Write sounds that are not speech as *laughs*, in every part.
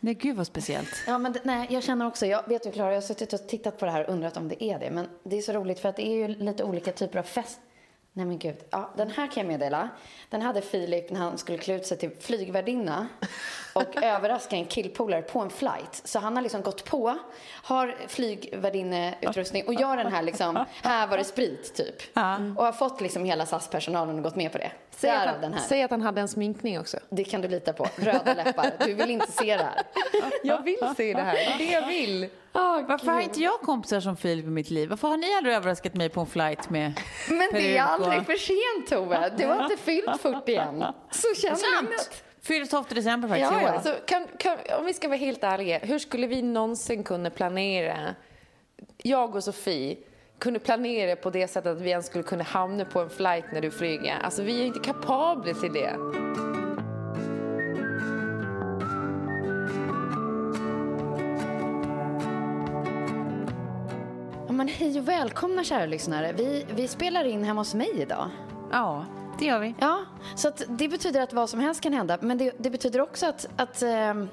Nej, gud vad speciellt. Ja, men det, nej, jag känner också, jag vet du Klara, jag har suttit och tittat på det här och undrat om det är det. Men det är så roligt för att det är ju lite olika typer av fest. Nej men gud. Ja, den här kan jag meddela. Den hade Filip när han skulle klä ut sig till flygvärdinna och *laughs* överraska en killpolare på en flight. Så han har liksom gått på, har flygvärdinneutrustning och gör den här liksom, här var det sprit typ. Och har fått liksom hela SAS-personalen att gått med på det. Säg att, han, säg att han hade en sminkning också. Det kan du lita på. Röda läppar. Du vill inte se det här. *laughs* Jag vill se det här. Det är det jag vill. Varför har inte jag kompisar som Filip i mitt liv? Varför har ni aldrig överraskat mig på en flight med Men det är och- aldrig för sent Tove. Du har inte fyllt 40 än. Så känn lugnet. Fyller 12 december faktiskt Ja, i år. ja. Alltså, kan, kan, om vi ska vara helt ärliga, hur skulle vi någonsin kunna planera, jag och Sofie, kunde planera på det sättet att vi ens skulle kunna hamna på en flight när du flyger. Alltså vi är inte kapabla till det. Ja, men hej och välkomna kära lyssnare. Vi, vi spelar in hemma hos mig idag. Ja, det gör vi. Ja, så det betyder att vad som helst kan hända. Men det, det betyder också att, att ehm,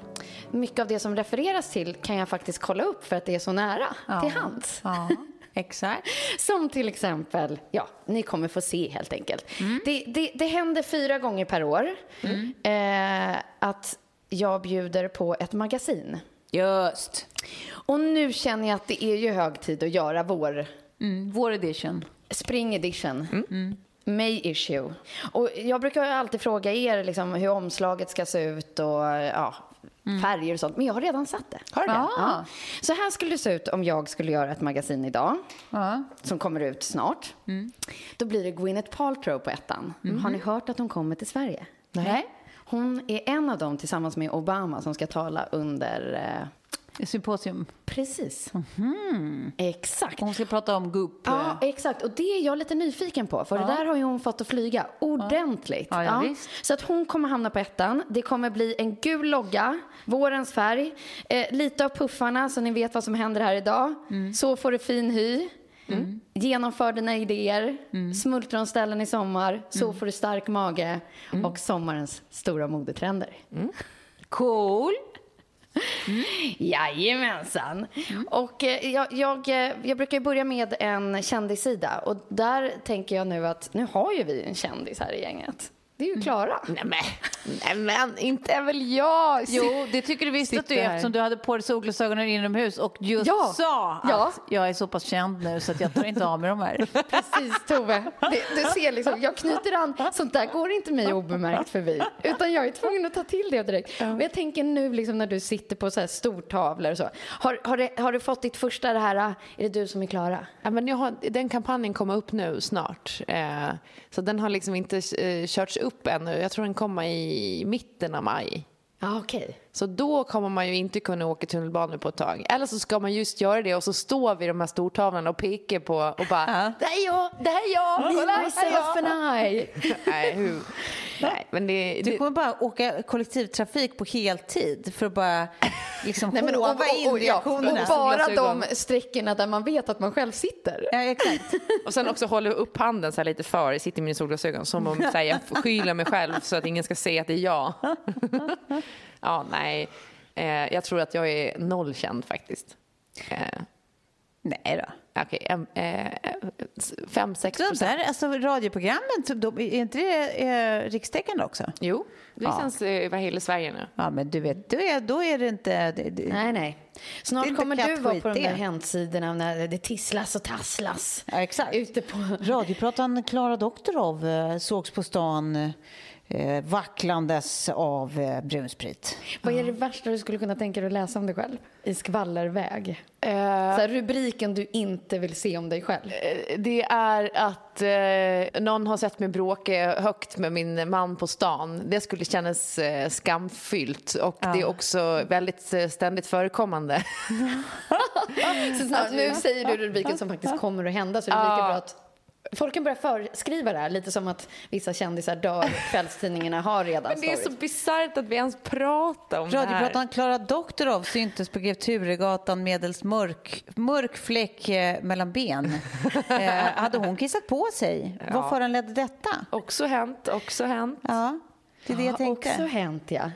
mycket av det som refereras till kan jag faktiskt kolla upp för att det är så nära till hands. Ja, exakt. *laughs* Som till exempel, ja, ni kommer få se helt enkelt. Det, det, det händer fyra gånger per år eh, att jag bjuder på ett magasin. Just. Och nu känner jag att det är ju hög tid att göra vår Mm, vår edition. spring edition. May issue. Och jag brukar alltid fråga er liksom hur omslaget ska se ut och ja, färger och sånt. Men jag har redan satt det. Har du det? Ja. Så här skulle det se ut om jag skulle göra ett magasin idag. Ja. Som kommer ut snart. Då blir det Gwyneth Paltrow på ettan. Har ni hört att hon kommer till Sverige? Nej. Hon är en av dem tillsammans med Obama som ska tala under... Symposium. precis. Exakt. Hon ska prata om gupp. Ja, exakt. Och det är jag lite nyfiken på. För det där har ju hon fått att flyga ordentligt. Ja, ja. Så att hon kommer hamna på ettan. Det kommer bli en gul logga, vårens färg. Eh, lite av puffarna så ni vet vad som händer här idag. Mm. Så får du fin hy. Genomför dina idéer. Mm. Smultronställen i sommar. Så får du stark mage. Och sommarens stora modetrender. Cool. Jajamensan. Och eh, jag, jag, eh, jag brukar börja med en kändissida och där tänker jag nu att nu har ju vi en kändis här i gänget. Det är ju Klara. Nej men, nej men, inte är väl jag. Jo, det tycker du visst att du är här. eftersom du hade på dig solglasögonen inomhus och just Ja. sa att Ja. jag är så pass känd nu så att jag tar inte av mig de här. *laughs* Precis Tove. Det, du ser liksom, jag knyter an. Sånt där går inte mig obemärkt förbi. Utan jag är tvungen att ta till det direkt. Men jag tänker nu liksom när du sitter på så här stortavlor och så. Har, har, det, har du fått ditt första det här, är det du som är Klara? Ja, men jag har, den kampanjen kommer upp nu snart. Eh, så den har liksom inte eh, körts upp upp ännu. Jag tror den kommer i mitten av maj. Ja, okej. Okay. Så då kommer man ju inte kunna åka tunnelbana på ett tag. Eller så ska man just göra det och så står vi de här stortavlorna och pekar på och bara Det här är jag, det här är jag, kolla här är Myself jag. *laughs* Nej, hur? Nej, men det, Du kommer bara åka kollektivtrafik på heltid för att bara liksom *laughs* Nej, men, och, håva in och, och, ja, reaktionerna. och bara de sträckorna där man vet att man själv sitter. Ja, exakt. *laughs* och sen också hålla upp handen så här lite för, jag sitter i mina solglasögon som om så här, jag skyler mig själv så att ingen ska se att det är jag. Ja, nej. Eh, jag tror att jag är nollkänd faktiskt. Eh, Nej då. Okej, em, eh, fem, sex De procent. där, alltså radioprogrammen, så de, är inte det eh, rikstäckande också? Jo, det Ja. känns eh, över hela Sverige nu. Ja, men du vet, då är, då är det inte... Det, det, Nej, nej. Snart kommer du vara på de där hemsidorna när det tisslas och tasslas. Ja, exakt. Ute på... Radiopratan Klara Doktorov eh, sågs på stan eh, vacklandes av eh, brunsprit. Vad är det värsta du skulle kunna tänka dig att läsa om dig själv? I skvallerväg. Eh, Så här, rubriken du inte vill se om dig själv. Eh, Det är att eh, någon har sett mig bråka högt med min man på stan. Det skulle kännas eh, skamfyllt och det är också väldigt eh, ständigt förekommande. *laughs* Så snart, nu säger du rubriken som faktiskt kommer att hända så det är lika bra att Folk kan börja förskriva det här, lite som att vissa kändisar dör. *laughs* Kvällstidningarna har redan Men det är så stories. bisarrt att vi ens pratar om det här. Radiopratan Klara Doktorov syntes på Grev Turegatan medelst mörk, mörk fläck eh, mellan ben. *laughs* eh, hade hon kissat på sig? Vad föranledde detta? Också hänt, också hänt. Ja, det är det jag tänkte. Också hänt, ja.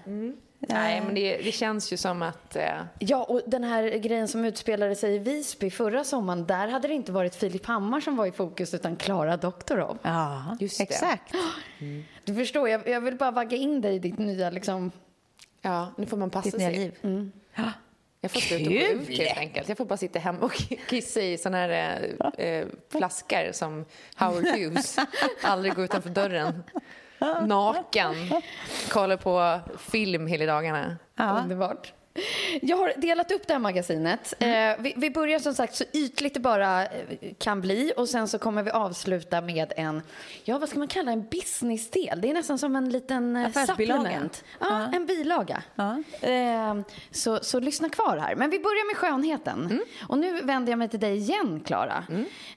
Nej, men det, det känns ju som att... Eh, Ja, och den här grejen som utspelade sig i Visby förra sommaren, där hade det inte varit Filip Hammar som var i fokus utan Klara Doktorov. Ja, Just det. exakt. *gasps* Du förstår, jag, jag vill bara vagga in dig i ditt nya liksom... ja, nu får man passa Ditt nya sig. liv. Jag får sluta gå ut helt enkelt. Jag får bara sitta hemma och kissa i såna här eh, eh, flaskor som Howard Hughes. *laughs* Aldrig gå utanför dörren. Naken. Kolla på film hela dagarna. Underbart. Jag har delat upp det här magasinet. Eh, vi, vi börjar som sagt så ytligt det bara eh, kan bli och sen så kommer vi avsluta med en, ja vad ska man kalla en businessdel? Det är nästan som en liten eh, supplement. Ja, en bilaga. Eh, så, så lyssna kvar här. Men vi börjar med skönheten. Och nu vänder jag mig till dig igen, Klara.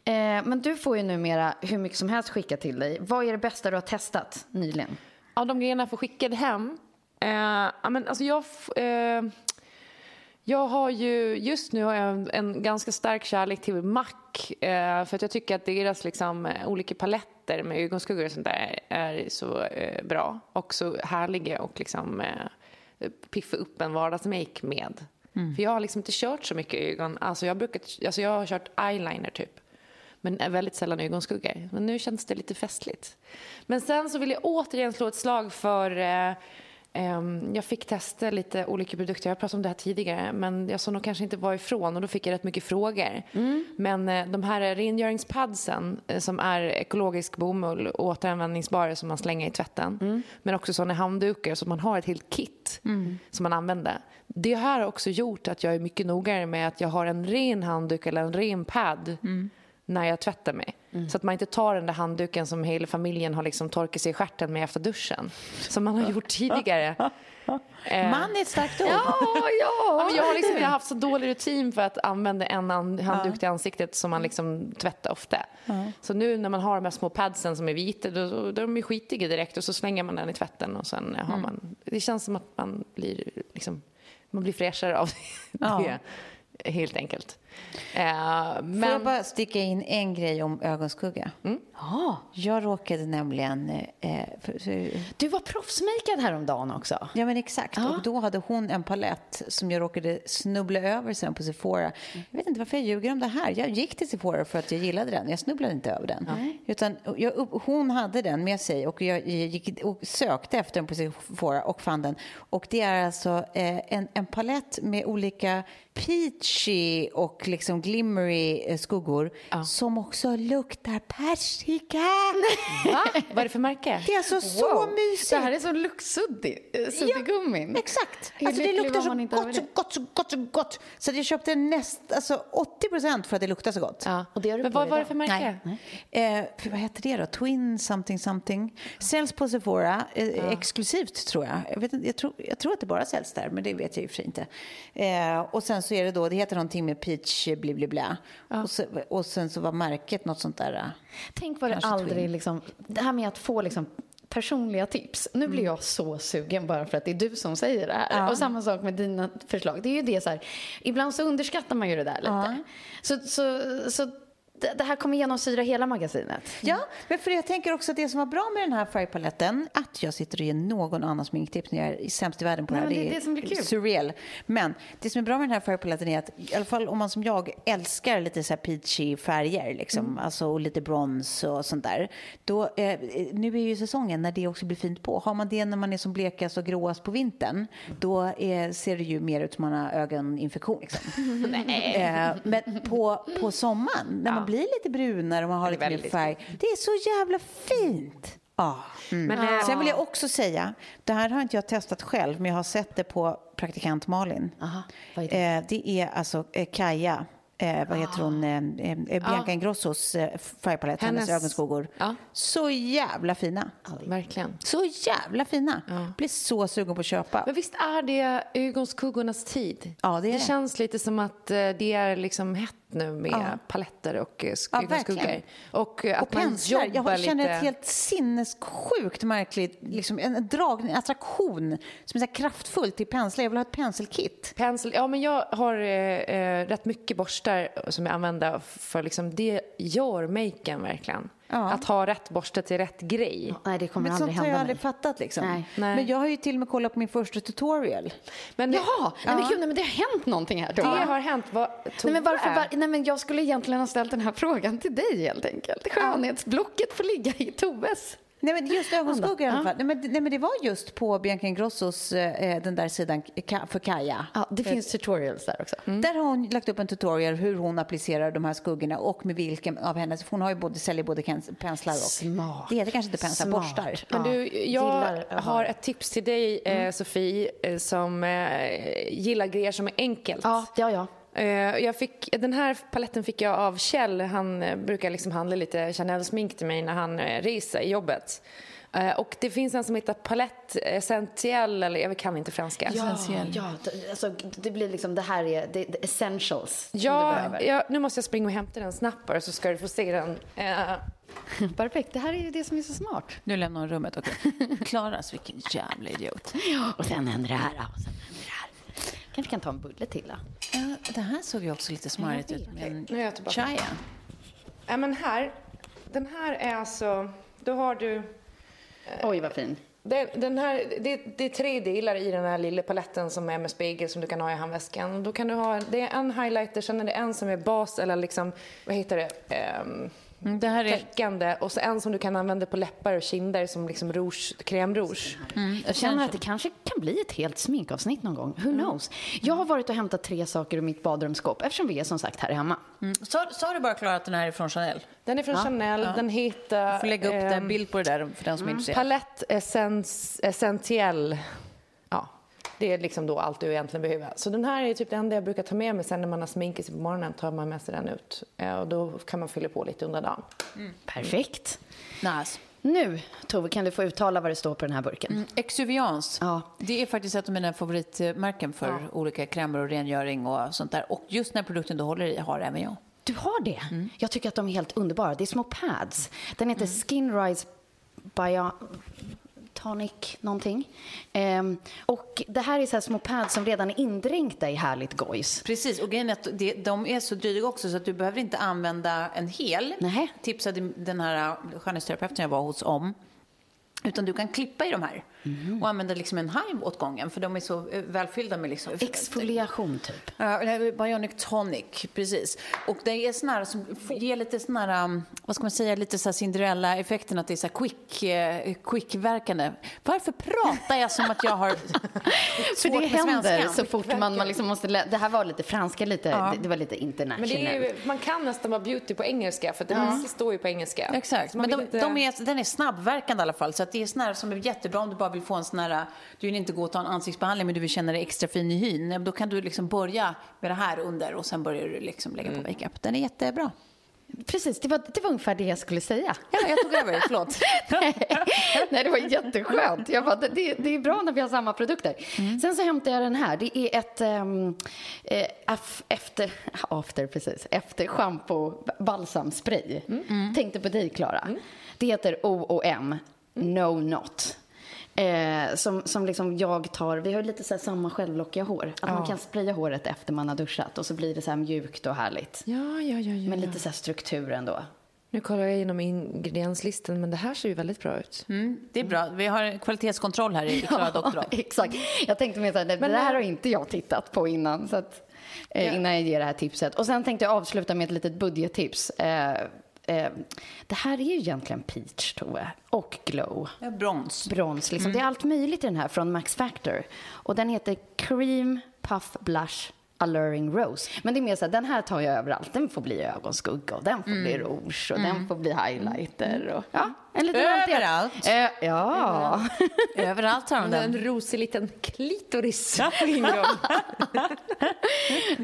Eh, men du får ju numera hur mycket som helst skicka till dig. Vad är det bästa du har testat nyligen? Av de grejerna jag får skickade hem. Eh, ja, men alltså jag, f- eh, jag har ju, just nu har jag en, en ganska stark kärlek till MAC. Eh, för att jag tycker att deras liksom, eh, olika paletter med ögonskuggor och sånt där är så eh, bra. Och så härliga och liksom eh, piffa upp en vardagsmake med. För jag har liksom inte kört så mycket ögon. Alltså jag, brukat, alltså jag har kört eyeliner typ. Men väldigt sällan ögonskuggor. Men nu känns det lite festligt. Men sen så vill jag återigen slå ett slag för... Eh, jag fick testa lite olika produkter. Jag har pratat om det här tidigare. Men jag sa nog kanske inte var ifrån och då fick jag rätt mycket frågor. Men eh, de här rengöringspadsen eh, som är ekologisk bomull och återanvändningsbara som man slänger i tvätten. Men också sådana handdukar så man har ett helt kit som man använder. Det här har också gjort att jag är mycket noggrannare med att jag har en ren handduk eller en ren pad när jag tvättar mig. Så att man inte tar den där handduken som hela familjen har liksom torkat sig i stjärten med efter duschen. Som man har *laughs* gjort tidigare. *laughs* Eh, Man är ett starkt ord. Ja, Ja, ja. jag, har liksom, *laughs* jag har haft så dålig rutin för att använda en an- handduk till ansiktet som man liksom tvättar ofta. Så nu när man har de här små padsen som är vita, då, då, då är de ju skitiga direkt och så slänger man den i tvätten och sen har man... Det känns som att man blir, liksom, man blir fräschare av det, helt enkelt. Eh, Får men... jag bara sticka in en grej om ögonskugga? Ja. Jag råkade nämligen... Eh, för, för, Du var proffsmakead häromdagen också. ja, men exakt. Och då hade hon en palett som jag råkade snubbla över sen på Sephora. Jag vet inte varför jag ljuger om det här. Jag gick till Sephora för att jag gillade den. Jag snubblade inte över den. Utan jag, hon hade den med sig och jag gick och sökte efter den på Sephora och fann den. Och det är alltså eh, en, en palett med olika peachy och och liksom glimmery eh, skuggor som också luktar persika. *laughs* Va? Vad är det för märke? Det är alltså så mysigt. Det här är så luxsuddig, eh, suddgummin. Exakt. Alltså det luktar så gott, så gott, så gott, så gott. Så jag köpte näst, alltså 80 procent för att det luktar så gott. Ja, och det har du Men vad var det för märke? Eh, för vad heter det då? Twin something something. Säljs på Sephora, eh, exklusivt tror jag. Jag, vet jag, tror, jag tror att det bara säljs där, men det vet jag och för inte. Eh, och sen så är det då, det heter någonting med peach bli bli bla. Och, så, och sen så var märket något sånt där. eh, Tänk vad det aldrig Twin. liksom, det här med att få liksom personliga tips. Nu blir jag så sugen bara för att det är du som säger det här. Och samma sak med dina förslag. Det är ju det så här, ibland så underskattar man ju det där lite. Så, så, så det, här kommer genomsyra hela magasinet. Ja, men för jag tänker också att det som var bra med den här färgpaletten, att jag sitter och ger någon annan sminktips när jag är sämst i världen på Nej, det här. det är det som blir kul. surreal. Men det som är bra med den här färgpaletten är att, i alla fall om man som jag älskar lite så här peachy färger, liksom, Mm. alltså och lite brons och sånt där. Då, eh, nu är ju säsongen när det också blir fint på. Har man det när man är som blekast och gråast på vintern, då eh, ser det ju mer ut som man har ögoninfektion. Liksom. *laughs* Eh, men på, på sommaren, när man blir lite brunare och man har Det lite mer färg. Det är så jävla fint. Ja. Mm. Men, eh, Sen vill jag också säga, det här har inte jag testat själv, men jag har sett det på praktikant Malin. Aha, är det? Eh, det är alltså eh, Kaja. Eh, vad heter hon? Eh, eh, Bianca Ingrossos eh, färgpalett, hennes, Hennes- ögonskuggor. Ja. Så jävla fina. Verkligen. Så jävla fina. Blir så sugen på att köpa. Men visst är det ögonskuggornas tid? Ja, det är det. känns lite som att eh, det är liksom hett nu med Ja. paletter och eh, sk- Ja. Och eh, att Och man penslar. jobbar Jag känner lite... ett helt sinnessjukt märkligt, liksom en dragning, en attraktion som är så här kraftfullt till penslar. Jag vill ha ett penselkit. Pensel, ja men jag har eh, eh, rätt mycket borstar som jag använder för liksom, det gör maken verkligen. Ja. Att ha rätt borste till rätt grej. Nej, det kommer Men aldrig sånt har jag hända aldrig mig. fattat liksom. Nej. Nej. Men jag har ju till och med kollat på min första tutorial. Men det, Jaha, nej, men gud, nej, men det har hänt någonting här det har hänt. Vad Nej men, varför, var, nej men jag skulle egentligen ha ställt den här frågan till dig helt enkelt. Skönhetsblocket får ligga i Toves. Nej, men just ögonskuggor i alla fall. Nej, men, nej, men det var just på Bianca Ingrossos, eh, den där sidan för Kaja. Ja, det finns tutorials där också. Där har hon lagt upp en tutorial hur hon applicerar de här skuggorna och med vilken av hennes, för hon har ju både, säljer både penslar och... Smart. Det heter kanske inte penslar, Smart. borstar. Men du, jag gillar har ett tips till dig, eh, Sofie, eh, som eh, gillar grejer som är enkelt. Ja, ja, ja. Eh, jag fick, den här paletten fick jag av Kjell. Han eh, brukar liksom handla lite Chanel-smink till mig när han eh, reser i jobbet. Och det finns en som heter Palette Essentiel, eller jag kan inte franska. Ja, ja det, alltså, det blir liksom, det här är det, det essentials Ja, ja, nu måste jag springa och hämta den snabbt bara så ska du få se den. Eh, *laughs* Perfekt, det här är ju det som är så smart. Nu lämnar hon rummet, okej. *laughs* Klaras, vilken jävla idiot. Och sen händer det här och sen händer det här. Kanske kan ta en bulle till då. Ja, det här såg ju också lite smarrigt ut med en Nu är jag tillbaka. chaya. ja, men här, den här är alltså, då har du Oj, vad fin. Den, den här, det, det är tre delar i den här lilla paletten som är med spegel som du kan ha i handväskan. Då kan du ha, det är en highlighter, sen är det en som är bas eller liksom, vad heter det, Mm, Det här är... täckande och så en som du kan använda på läppar och kinder som liksom rouge, crème rouge. Jag känner att det kanske kan bli ett helt sminkavsnitt någon gång. Who knows? Jag har varit och hämtat tre saker ur mitt badrumsskåp eftersom vi är som sagt här hemma. Sa, sa du bara Klara att den här är från Chanel? Den är från Chanel, den heter... Jag får lägga upp en ehm, bild på det där för den som är intresserad. Palette Essence, Essentiel. Ja, det är liksom då allt du egentligen behöver. Så den här är typ det enda jag brukar ta med mig sen när man har sminkat sig på morgonen. tar man med sig den ut. Eh, Och då kan man fylla på lite under dagen. Perfekt. Nice. Nu, Tove, kan du få uttala vad det står på den här burken? Exuviance. Ja. Det är faktiskt ett av mina favoritmärken för olika krämer och rengöring och sånt där. Och just när produkten du håller i har även jag. Du har det? Jag tycker att de är helt underbara. Det är små pads. Den heter Skin Rise Bio... Tonic någonting. Ehm, och det här är så här små pads som redan är indränkta i härligt gojs. Precis, och grejen är att det, de är så dryga också så att du behöver inte använda en hel. Nähä. Tipsade den här skönhetsterapeuten jag var hos om. Utan du kan klippa i de här Mhm. och använda liksom en hive åt gången för de är så eh, välfyllda med liksom... Exfoliation typ. Ja, är Bionic tonic, precis. Och det är sån här som ger lite sån här, um, vad ska man säga, lite så här Cinderella-effekten att det är så här quick, eh, quick-verkande. Varför pratar jag som att jag har *laughs* För det händer så fort man, man liksom måste lä- Det här var lite franska, lite, det, det var lite international. Men det är ju, man kan nästan vara beauty på engelska för det mesta står ju på engelska. Exakt, men de, inte- de är, den är snabbverkande i alla fall. Så att det är sån här som är jättebra om du bara vill få en sån här, du vill inte gå och ta en ansiktsbehandling men du vill känna dig extra fin i hyn. Då kan du liksom börja med det här under och sen börjar du liksom lägga på makeup. Den är jättebra. Precis, det var, det var ungefär det jag skulle säga. Ja, jag tog över, förlåt. *laughs* Nej, det var jätteskönt. Jag bara, det, det är bra när vi har samma produkter. Sen så hämtade jag den här. Det är ett um, af- efter, *laughs* after, precis, efter shampoo balsamspray. Tänkte på dig, Klara. Det heter OOM, No Not. Eh, som, som liksom jag tar, vi har ju lite så här samma självlockiga hår. Att man kan spraya håret efter man har duschat och så blir det så här mjukt och härligt. Ja, ja, ja. ja. Men lite så här struktur ändå. Nu kollar jag igenom ingredienslistan men det här ser ju väldigt bra ut. Mm, det är bra. Vi har kvalitetskontroll här i *laughs* Klara Doktorov. exakt. Jag tänkte mer så här, det, det här har inte jag tittat på innan. Så att, eh, Innan jag ger det här tipset. Och sen tänkte jag avsluta med ett litet budgettips. Eh, eh, det här är ju egentligen peach, Tove. Och glow. Ja, brons. Brons. Liksom. Det är allt möjligt i den här från Max Factor. Och den heter Cream Puff Blush Alluring Rose. Men det är mer så här, den här tar jag överallt. Den får bli ögonskugga och den får bli rouge och den får bli highlighter. Och, ja, en liten. Överallt. Eh, ja. Överallt har de den. En rosig liten klitoris. *laughs*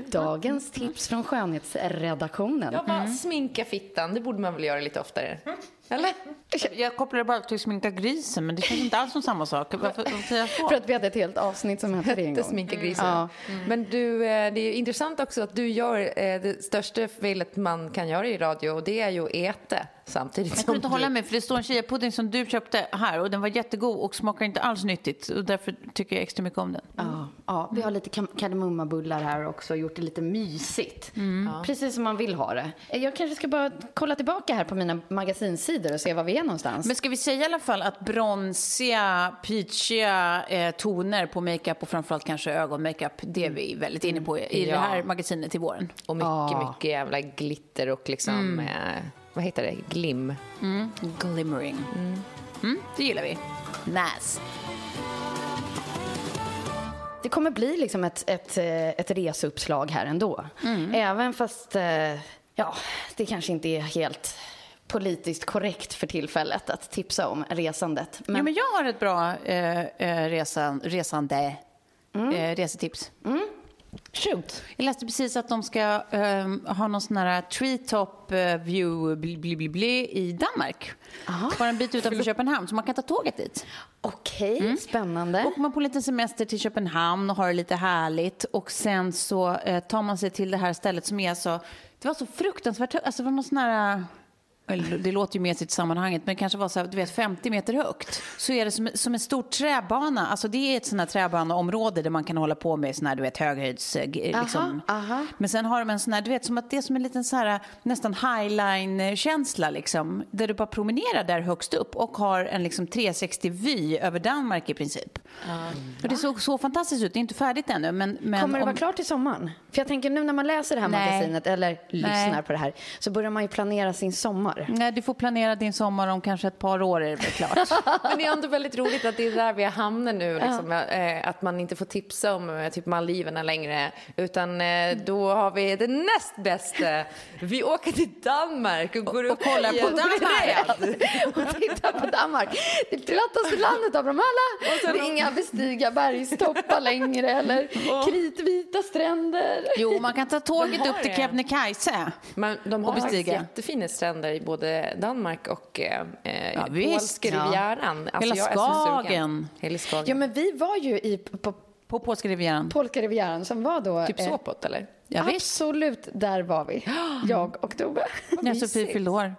Dagens tips från skönhetsredaktionen. Ja, bara sminka fittan, det borde man väl göra lite oftare? Eller? Jag kopplar det bara till sminka grisen, men det känns inte alls som samma sak. Varför, varför säger jag så? För att vi hade ett helt avsnitt som hette det en gång. sminka grisen. Ja. Men du, eh, det är intressant också att du gör eh, det största felet man kan göra i radio och det är ju att äta samtidigt Jag som inte du... hålla med, för det står en chiapudding som du köpte här och den var jättegod och smakar inte alls nyttigt. Och därför tycker jag extra mycket om den. Ja, ja, vi har lite kardemummabullar här också, gjort det lite mysigt. Precis som man vill ha det. Jag kanske ska bara kolla tillbaka här på mina magasinsidor och se var vi är någonstans. Men ska vi säga i alla fall att bronsiga, peachiga eh, toner på makeup och framförallt kanske ögonmakeup, det är vi väldigt inne på i Ja. det här magasinet till våren. Och mycket, Ja. mycket jävla glitter och liksom, eh, vad heter det, glim. Glimmering. Mm, det gillar vi. Nice. Det kommer bli liksom ett, ett, eh, ett reseuppslag här ändå. Även fast, eh, ja, det kanske inte är helt politiskt korrekt för tillfället att tipsa om resandet. Men... Ja, men jag har ett bra eh, eh, resan, resande eh, resetips. Shoot. Jag läste precis att de ska ehm, ha någon sån här treetop eh, view bli, bli, bli, bli i Danmark. Bara en bit utanför Köpenhamn, så man kan ta tåget dit. Okej, spännande. Åker man på lite semester till Köpenhamn och har det lite härligt och sen så eh, tar man sig till det här stället som är så, det var så fruktansvärt alltså det var någon sån här det låter ju mesigt i sammanhanget, men det kanske var så här, du vet, 50 meter högt. Så är det som, som en stor träbana. Alltså det är ett sånt här träbaneområde där man kan hålla på med sån här, du vet, höghöjds... eh, Liksom. aha. Men sen har de en sån här, du vet, som att det är som en liten så här, nästan highline-känsla liksom. Där du bara promenerar där högst upp och har en liksom 360-vy över Danmark i princip. Och det såg så fantastiskt ut. Det är inte färdigt ännu, men... men Kommer det om- vara klart till sommaren? För jag tänker nu när man läser det här Nej. magasinet eller lyssnar Nej. på det här så börjar man ju planera sin sommar. Nej, du får planera din sommar om kanske ett par år är det klart. *laughs* Men det är ändå väldigt roligt att det är där vi hamnar nu. Liksom, eh, att man inte får tipsa om eh, typ Maldiverna längre. Utan eh, då har vi det näst bästa. Vi åker till Danmark och går upp och kollar i på Danmark. *laughs* och titta på Danmark. Det plattaste landet av dem alla. det är inga bestiga bergstoppar längre eller *laughs* kritvita stränder. Jo, man kan ta *laughs* tåget upp till. Kebnekaise. Men de har faktiskt jättefina stränder i både Danmark och eh, Ja, visst. polska rivieran. Alltså, Hela. Skagen. Hela Skagen. Ja, men vi var ju i, på På polska rivieran. polska rivieran som var då... Typ eh, Sopot eller? Ja, visst. Absolut, där var vi. *gasps* Jag och Tove. När Sofie fyllde år.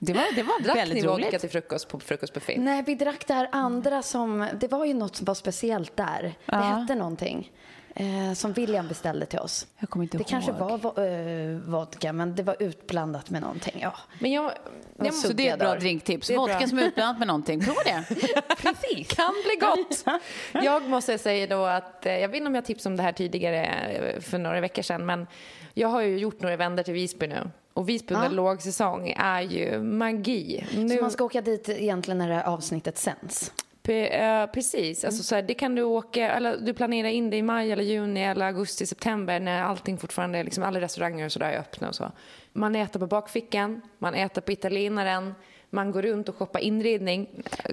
Det var, det var Drack väldigt roligt. till frukost på frukostbuffé? Nej, vi drack det här andra som... Det var ju något som var speciellt där. Det Ja. hette någonting. Eh, som William beställde till oss. Jag kommer inte det ihåg. kanske var eh, vodka, men det var utblandat med någonting. Ja. Men jag... jag Så det är ett bra drinktips. Vodka bra. som är utblandat med någonting. Prova det. *laughs* Precis. Kan bli gott. *laughs* Jag måste säga då att, eh, jag vet inte om jag tipsade om det här tidigare eh, för några veckor sedan, men jag har ju gjort några vändor till Visby nu. Och Visby under Ja. lågsäsong är ju magi. Nu, Så man ska åka dit egentligen när det här avsnittet sänds. Pe- eh, precis, alltså så här, det kan du åka, eller du planerar in det i maj eller juni eller augusti, september när allting fortfarande, är liksom alla restauranger och sådär är öppna och så. Man äter på bakfickan, man äter på italienaren, man går runt och shoppar inredning.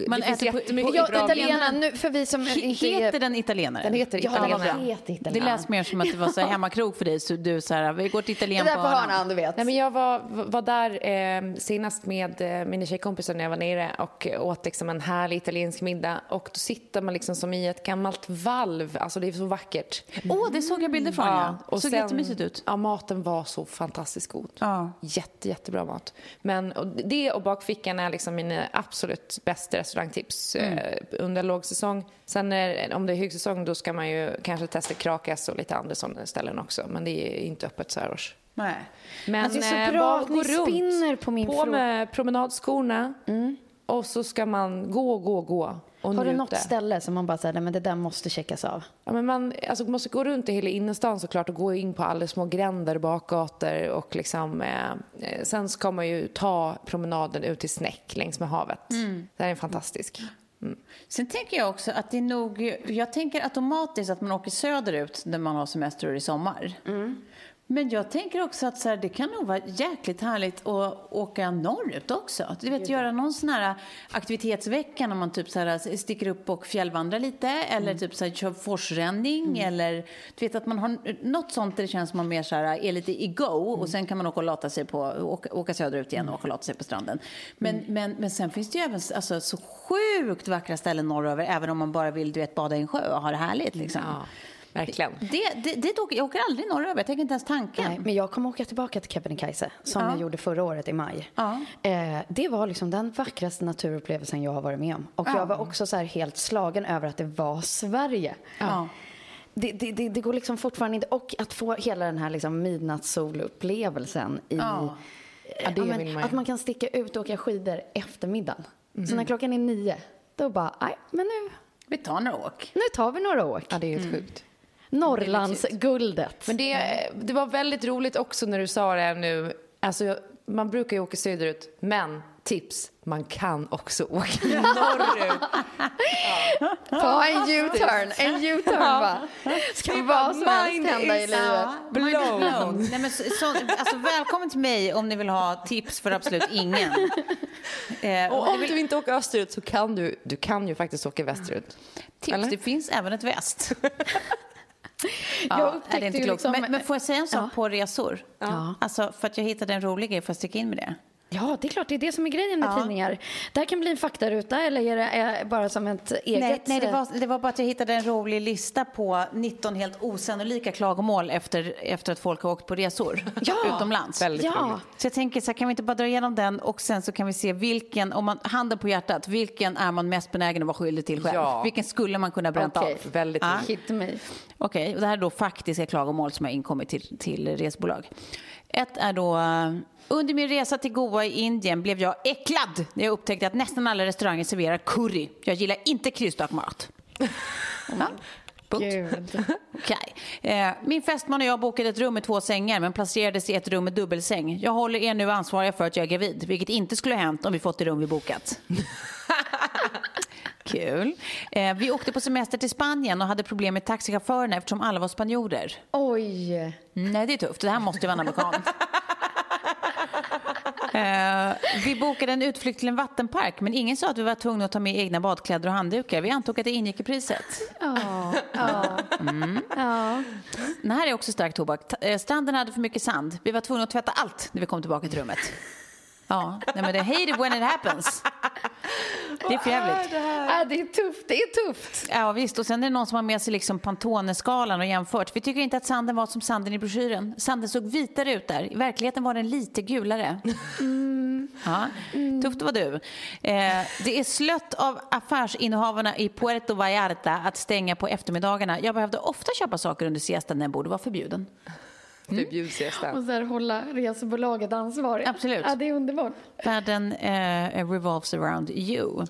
Man det finns äter på- jättemycket på- Ja, bra italienarna, nu, för vi som inte. Heter den italienare? Den heter Ja, italienare. heter Det lät mer som att det var så här *laughs* hemmakrog för dig. Så du så här, vi går till Det Italien där på på hörnan. hörnan, du vet. Nej, men jag var, var där eh, senast med eh, mina tjejkompisar när jag var nere och åt liksom en härlig italiensk middag. Och då sitter man liksom som i ett gammalt valv. Alltså det är så vackert. Åh, det såg jag bilder från ja. och såg sen- jättemysigt ut. Ja, maten var så fantastiskt god. Ja. Jätte, jättebra mat. Men och det och bakfickan är liksom mina absolut bästa restaurangtips Mm. eh, under lågsäsong. Sen när, om det är högsäsong då ska man ju kanske testa Krakas och lite andra sådana ställen också. Men det är inte öppet så här års. Nej. Men Alltså, det är så eh, bra att ni runt. spinner på min På fråga. med promenadskorna och så ska man gå, gå, gå och Har du njuta. något ställe som man bara säger, men det där måste checkas av? Ja, men man alltså, måste gå runt i hela innerstan såklart och gå in på alla små gränder bakgator och liksom, eh, eh, sen ska man ju ta promenaden ut till Snäck längs med havet. Den är fantastisk. Sen tänker jag också att det är nog... Jag tänker automatiskt att man åker söderut när man har semester i sommar. Men jag tänker också att så här, det kan nog vara jäkligt härligt att åka norrut också. Du vet, göra någon sån här aktivitetsvecka när man typ så här sticker upp och fjällvandrar lite eller typ så här kör forsränning eller du vet att man har något sånt där det känns som man mer så här är lite i go och sen kan man åka och lata sig på, åka, åka söderut igen och åka och lata sig på stranden. Men, men, men sen finns det ju även alltså, så sjukt vackra ställen norröver även om man bara vill du vet, bada i en sjö och ha det härligt liksom. Ja, verkligen. Det, det, det, åker- jag åker aldrig norröver, jag tänker inte ens tanken. Nej, men jag kommer åka tillbaka till Kebnekaise som Ja. jag gjorde förra året i maj. Ja. Eh, det var liksom den vackraste naturupplevelsen jag har varit med om. Och jag var också så här helt slagen över att det var Sverige. Ja. Det, det, det, det går liksom fortfarande inte. Och att få hela den här liksom midnattssolupplevelsen i... Ja. Ja, det Ja, men man. Att man kan sticka ut och åka skidor efter middagen. Mhm. Så när klockan är nio, då bara, nej, men nu, Vi tar några åk. nu tar vi några åk. Ja, det är helt sjukt. Norrlandsguldet. Men det, det var väldigt roligt också när du sa det här nu. Alltså, man brukar ju åka söderut, men tips, man kan också *laughs* åka norrut. Ta en U-turn, en U-turn bara. Ska vad som helst hända i livet. blown. Nej, men så, så, alltså, välkommen till mig om ni vill ha tips för absolut ingen. *laughs* Eh, Och och om du inte åker österut så kan du, du kan ju faktiskt åka västerut. tips, eller? det finns även ett väst. *laughs* *laughs* Jag Ja, är det inte klokt. liksom- Men, men får jag säga en sak Ja. på resor? Ja. Alltså, för att jag hittade en rolig grej, får jag sticka in med det? Ja, det är klart, det är det som är grejen med Ja. tidningar. Det här kan bli en faktaruta eller är det bara som ett eget... Nej, nej det, eh, var, det var bara att jag hittade en rolig lista på 19 helt osannolika klagomål efter, efter att folk har åkt på resor Ja. *laughs* utomlands. Väldigt Ja. roligt. Så jag tänker så här, kan vi inte bara dra igenom den och sen så kan vi se vilken, om man, handen på hjärtat, vilken är man mest benägen att vara skyldig till själv? Ja. Vilken skulle man kunna bränta Okej. av? Väldigt Ja. roligt. Hit me. Okej, och det här är då faktiska klagomål som har inkommit till, till resebolag. Ett är då, eh, under min resa till Goa i Indien blev jag äcklad när jag upptäckte att nästan alla restauranger serverar curry. Jag gillar inte kryddstark mat. *laughs* Punkt. *laughs* Okej. Eh, min fästman och jag bokade ett rum med två sängar men placerades i ett rum med dubbelsäng. Jag håller er nu ansvariga för att jag är gravid, vilket inte skulle ha hänt om vi fått det rum vi bokat. *laughs* Kul. Eh, vi åkte på semester till Spanien och hade problem med taxichaufförerna eftersom alla var spanjorer. Oj. Mm, Nej, det är tufft. Det här måste ju vara en amerikan. *laughs* Eh, vi bokade en utflykt till en vattenpark men ingen sa att vi var tvungna att ta med egna badkläder och handdukar. Vi antog att det ingick i priset. Ja. Ja. ja. Den här är också stark tobak. Eh, Stranden hade för mycket sand. Vi var tvungna att tvätta allt när vi kom tillbaka till rummet. Ja, nej men det hate it when it happens. Det är för jävligt. Ja, det är tufft. Det är tufft. Ja visst, och sen är det någon som har med sig liksom Pantone-skalan och jämfört. Vi tycker inte att sanden var som sanden i broschyren. Sanden såg vitare ut där. I verkligheten var den lite gulare. Ja, tufft var du. Eh, det är slött av affärsinnehavarna i Puerto Vallarta att stänga på eftermiddagarna. Jag behövde ofta köpa saker under siestan när den borde vara förbjuden. Förbjud siestan. Och så här hålla resebolaget ansvarigt. Absolut. Ja, det är underbart. Världen eh, revolves around you.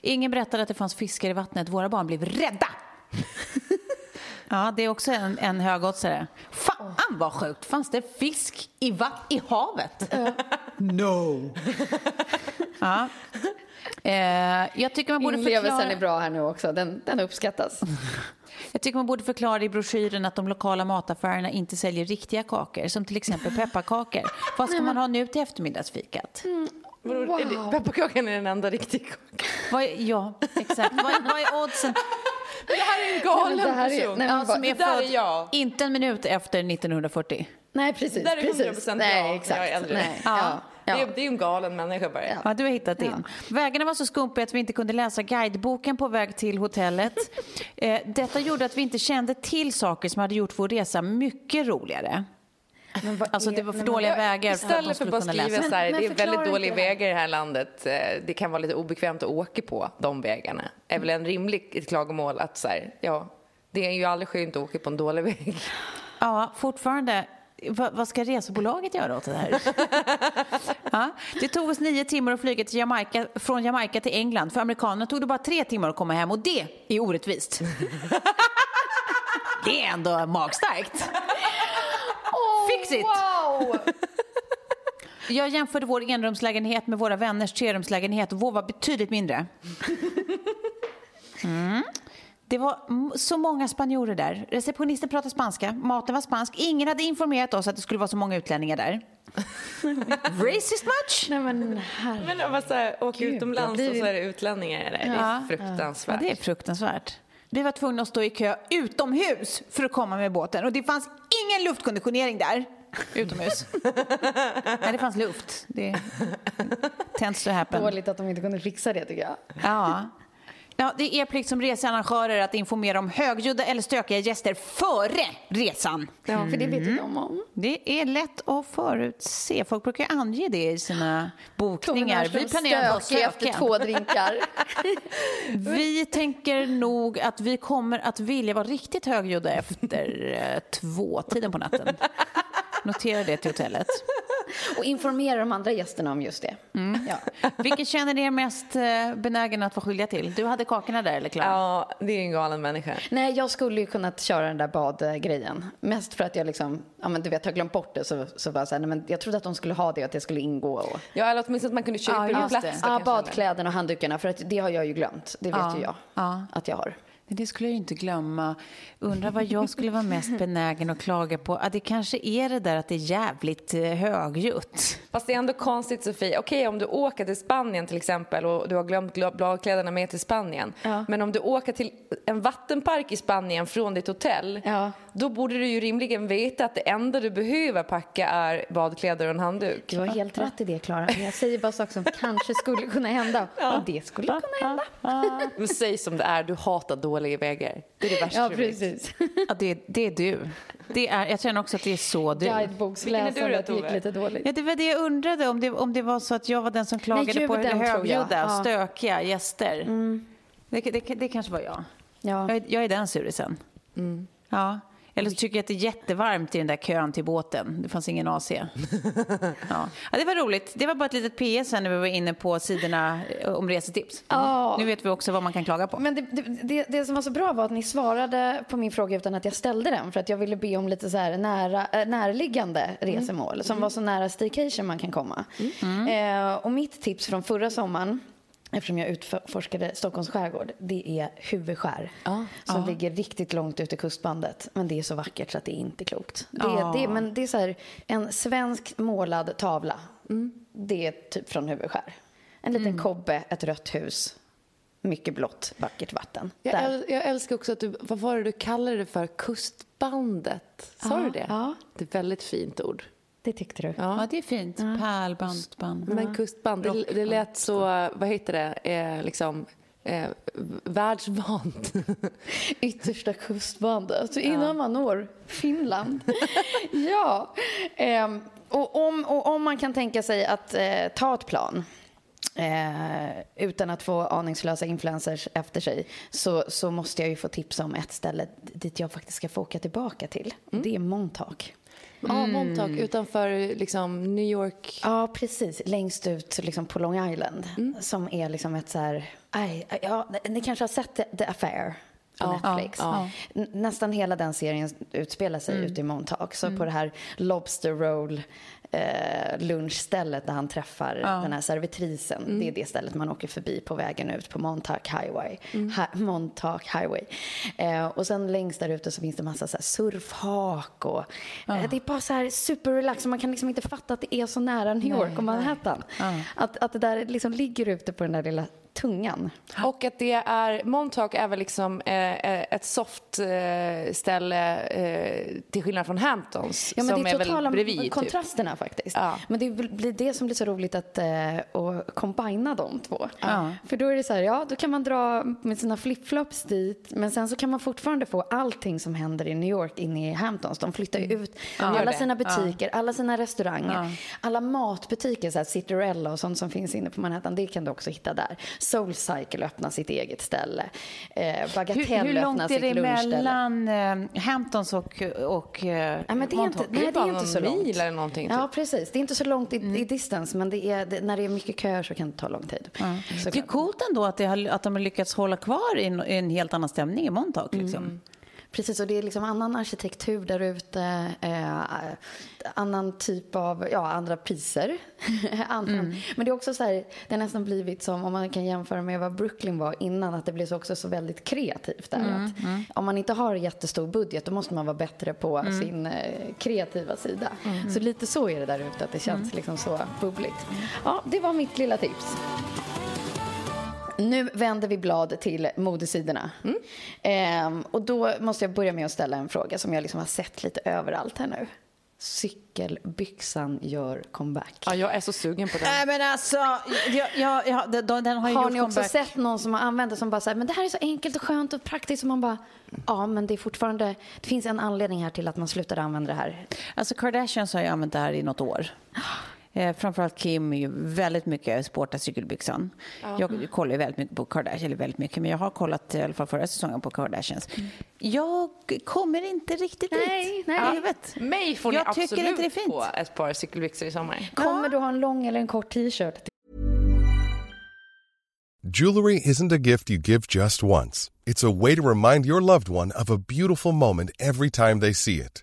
Ingen berättade att det fanns fiskar i vattnet. Våra barn blev rädda. *laughs* Ja, det är också en, en högoddsare. Fan vad sjukt! Fanns det fisk i, i havet? no! ja. eh, jag tycker man borde Inlevelsen förklara... är bra här nu också. Den, den uppskattas. *laughs* Jag tycker man borde förklara i broschyren att de lokala mataffärerna inte säljer riktiga kakor, som till exempel pepparkakor. Vad ska man ha nu till eftermiddagsfikat? Är det- Pepparkakan är den enda riktiga kakan. Ja, exakt. Vad, vad är oddsen? Det här är en galen Nej, men det här är- person. nej, men Ja, som är född är jag. inte en minut efter 1940. Nej, precis. Det där är precis. 100% Nej, jag. exakt. Jag är äldre. Nej. Ja. Ja. Ja. Det, är, det är ju en galen människa bara. Ja, du har hittat din. Vägarna var så skumpiga att vi inte kunde läsa guideboken på väg till hotellet. *laughs* Eh, detta gjorde att vi inte kände till saker som hade gjort vår resa mycket roligare. Alltså är- det var för dåliga vägar för att de Istället för att bara skriva så här, Men- men det är väldigt dåliga det vägar i det här landet. eh, Det kan vara lite obekvämt att åka på de vägarna. är väl en rimlig klagomål att så här, ja, det är ju aldrig skönt att åka på en dålig väg. Ja, fortfarande. Vad, vad ska resebolaget göra åt det här? *laughs* ja, det tog oss nio timmar att flyga till Jamaica, från Jamaica till England. För amerikanerna tog det bara tre timmar att komma hem och det är orättvist. *laughs* det är ändå magstarkt. Fix it! Wow! *laughs* Jag jämförde vår enrumslägenhet med våra vänners trerumslägenhet och vår var betydligt mindre. Mm. Det var så många spanjorer där. Receptionisten pratade spanska, maten var spansk. Ingen hade informerat oss att det skulle vara så många utlänningar där. *laughs* Racist much? Nej, men herre. Men om man så här, åker Gud, utomlands blir- och så är det utlänningar där. Det är Ja. Ja, fruktansvärt. det är fruktansvärt. Vi var tvungna att stå i kö utomhus för att komma med båten och det fanns ingen luftkonditionering där. Utomhus. *laughs* Nej, det fanns luft. Det tends to happen. Dåligt att de inte kunde fixa det, tycker jag. Ja. Ja, det är er plikt som researrangörer att informera om högljudda eller stökiga gäster före resan. Ja, för det vet ju de om. Det är lätt att förutse. Folk brukar ange det i sina bokningar. Vi planerar att vara stökiga efter två drinkar. *laughs* Vi tänker nog att vi kommer att vilja vara riktigt högljudda efter eh, tvåtiden på natten. Notera det till hotellet. *laughs* Och informera de andra gästerna om just det. Ja. Vilken känner ni er mest eh, benägen att vara skyldiga till? Du hade kakorna där, eller Klara? Ja, det är en galen människa. Nej, jag skulle ju kunnat köra den där badgrejen. Mest för att jag liksom, ja men du vet, har glömt bort det. Så, så var jag så här, nej, men jag trodde att de skulle ha det och att det skulle ingå. Och, Ja, eller åtminstone att man kunde köpa Ja, plats. ja, badkläderna och handdukarna, för att det har jag ju glömt. Det vet Ja, ju jag ja. att jag har. Det skulle jag ju inte glömma. Undrar vad jag skulle vara mest benägen att klaga på. Ja, det kanske är det där att det är jävligt eh, högljutt. Fast det är ändå konstigt Sofie. Okej om du åker till Spanien till exempel och du har glömt badkläderna med till Spanien. Men om du åker till en vattenpark i Spanien från ditt hotell. Ja. Då borde du ju rimligen veta att det enda du behöver packa är badkläder och en handduk. Du har helt rätt i det, Klara. Jag säger bara saker som kanske skulle kunna hända. Och det skulle kunna hända. *laughs* Men säg som det är, du hatar dåliga vägar. Det är det värsta Ja, precis. *laughs* Ja, det, det är du. Det är, jag känner också att det är så du. Guideboksläsandet gick lite dåligt. Ja, det var det jag undrade, om det, om det var så att jag var den som klagade på det ljuden, tror jag. högljudda, Ja. stökiga gäster. Det, det, det kanske var jag. Ja. Jag, är, jag är den surisen. Ja. Eller så tycker jag att det är jättevarmt i den där kön till båten. Det fanns ingen AC. *laughs* Ja. Ja, det var roligt. Det var bara ett litet PS när vi var inne på sidorna eh, om resetips. Ja. Nu vet vi också vad man kan klaga på. Men det, det, det, det som var så bra var att ni svarade på min fråga utan att jag ställde den. För att jag ville be om lite så här nära, äh, närliggande resemål. Som var så nära staycation man kan komma. Eh, och mitt tips från förra sommaren. Eftersom jag utforskade Stockholms skärgård. Det är Huvudskär. Som ligger riktigt långt ut i kustbandet. Men det är så vackert så att det är inte klokt. Det, Ja. det, men det är så här, en svensk målad tavla. Det är typ från Huvudskär. En liten kobbe, ett rött hus. Mycket blått, vackert vatten. Jag, äl, jag älskar också att du, vad var det du kallade det för? Kustbandet. Sa du det? ja. Det är ett väldigt fint ord. Det tyckte du? Ja, det är fint. Pärlband. Men kustband, det, det lät så, vad heter det, eh, liksom eh, världsvant. *laughs* Yttersta kustbandet. Så innan man når Finland. *laughs* ja. Ehm, och, om, och om man kan tänka sig att eh, ta ett plan eh, utan att få aningslösa influencers efter sig så, så måste jag ju få tips om ett ställe dit jag faktiskt ska få åka tillbaka till. Mm. Det är Montauk. Ja, Montauk utanför liksom, New York. Ja, precis. Längst ut liksom, på Long Island. Mm. Som är liksom ett så här... Aj, ja, ni kanske har sett The, The Affair på Ja, Netflix. ja, N- Nästan hela den serien utspelar sig Mm. ute i Montauk. Så på det här Lobster Roll eh, lunchstället där han träffar den här servitrisen. Mm. Det är det stället man åker förbi på vägen ut på Montauk Highway. Mm. Ha, Montauk Highway. Eh, och sen längst där ute så finns det massa så här surfhak och eh, det är bara så här superrelax. Man kan liksom inte fatta att det är så nära New York och Manhattan. Att, att det där liksom ligger ute på den där lilla tungan. Och att det är, Montauk är väl liksom eh, eh, ett soft eh, ställe eh, till skillnad från Hamptons Ja, men som det är väl totala bredvid. Typ. kontrasterna faktiskt. Ja. Men det blir det som blir så roligt att, eh, combina de två. För då är det så här, ja då kan man dra med sina flipflops dit men sen så kan man fortfarande få allting som händer i New York in i Hamptons. De flyttar ju ut gör alla sina butiker, alla sina restauranger, alla matbutiker, så här Citarella och sånt som finns inne på Manhattan, det kan du också hitta där. Soulcycle öppnar sitt eget ställe. Eh, Bagatell Hur, hur öppnar långt är sitt det lunchställe. mellan eh, Hamptons och, och eh, Ja, men det är inte, nej, det är inte så långt. mil eller någonting, Ja, typ. precis. Det är inte så långt i, i distance, men det är, det, när det är mycket köer så kan det ta lång tid. Det är coolt ändå att, det har, att de har lyckats hålla kvar i en, en helt annan stämning i Montauk. Liksom. Precis, och det är liksom annan arkitektur där ute, eh, annan typ av, ja, andra priser. *laughs* Annan- Men det är också så här, det har nästan blivit som, om man kan jämföra med vad Brooklyn var innan, att det blev så också så väldigt kreativt där. Att Om man inte har jättestor budget, då måste man vara bättre på sin eh, kreativa sida. Så lite så är det där ute, att det känns liksom så bubbligt. Ja, det var mitt lilla tips. Nu vänder vi blad till modesidorna. Ehm, och då måste jag börja med att ställa en fråga som jag liksom har sett lite överallt här nu. Cykelbyxan gör comeback. Ja, jag är så sugen på den. Nej men alltså, jag, jag, jag, den, den har ju Har gjort ni också comeback. sett någon som har använt det som bara säger men det här är så enkelt och skönt och praktiskt och man bara ja men det är fortfarande det finns en anledning här till att man slutade använda det här. Alltså Kardashians har ju använt det här i något år. *gasps* Eh, framförallt Kim är ju väldigt mycket sporta cykelbyxan. Jag kollar ju väldigt mycket på Kardashians, eller väldigt mycket, men jag har kollat i alla fall förra säsongen på Kardashians. Jag kommer inte riktigt Nej, dit. nej. Ja, vet. Mig får ni Jag tycker absolut inte det är fint. på ett par cykelbyxor i sommar. Kommer du ha en lång eller en kort t-shirt? Jewelry isn't a gift you give just once. It's a way to remind your loved one of a beautiful moment every time they see it.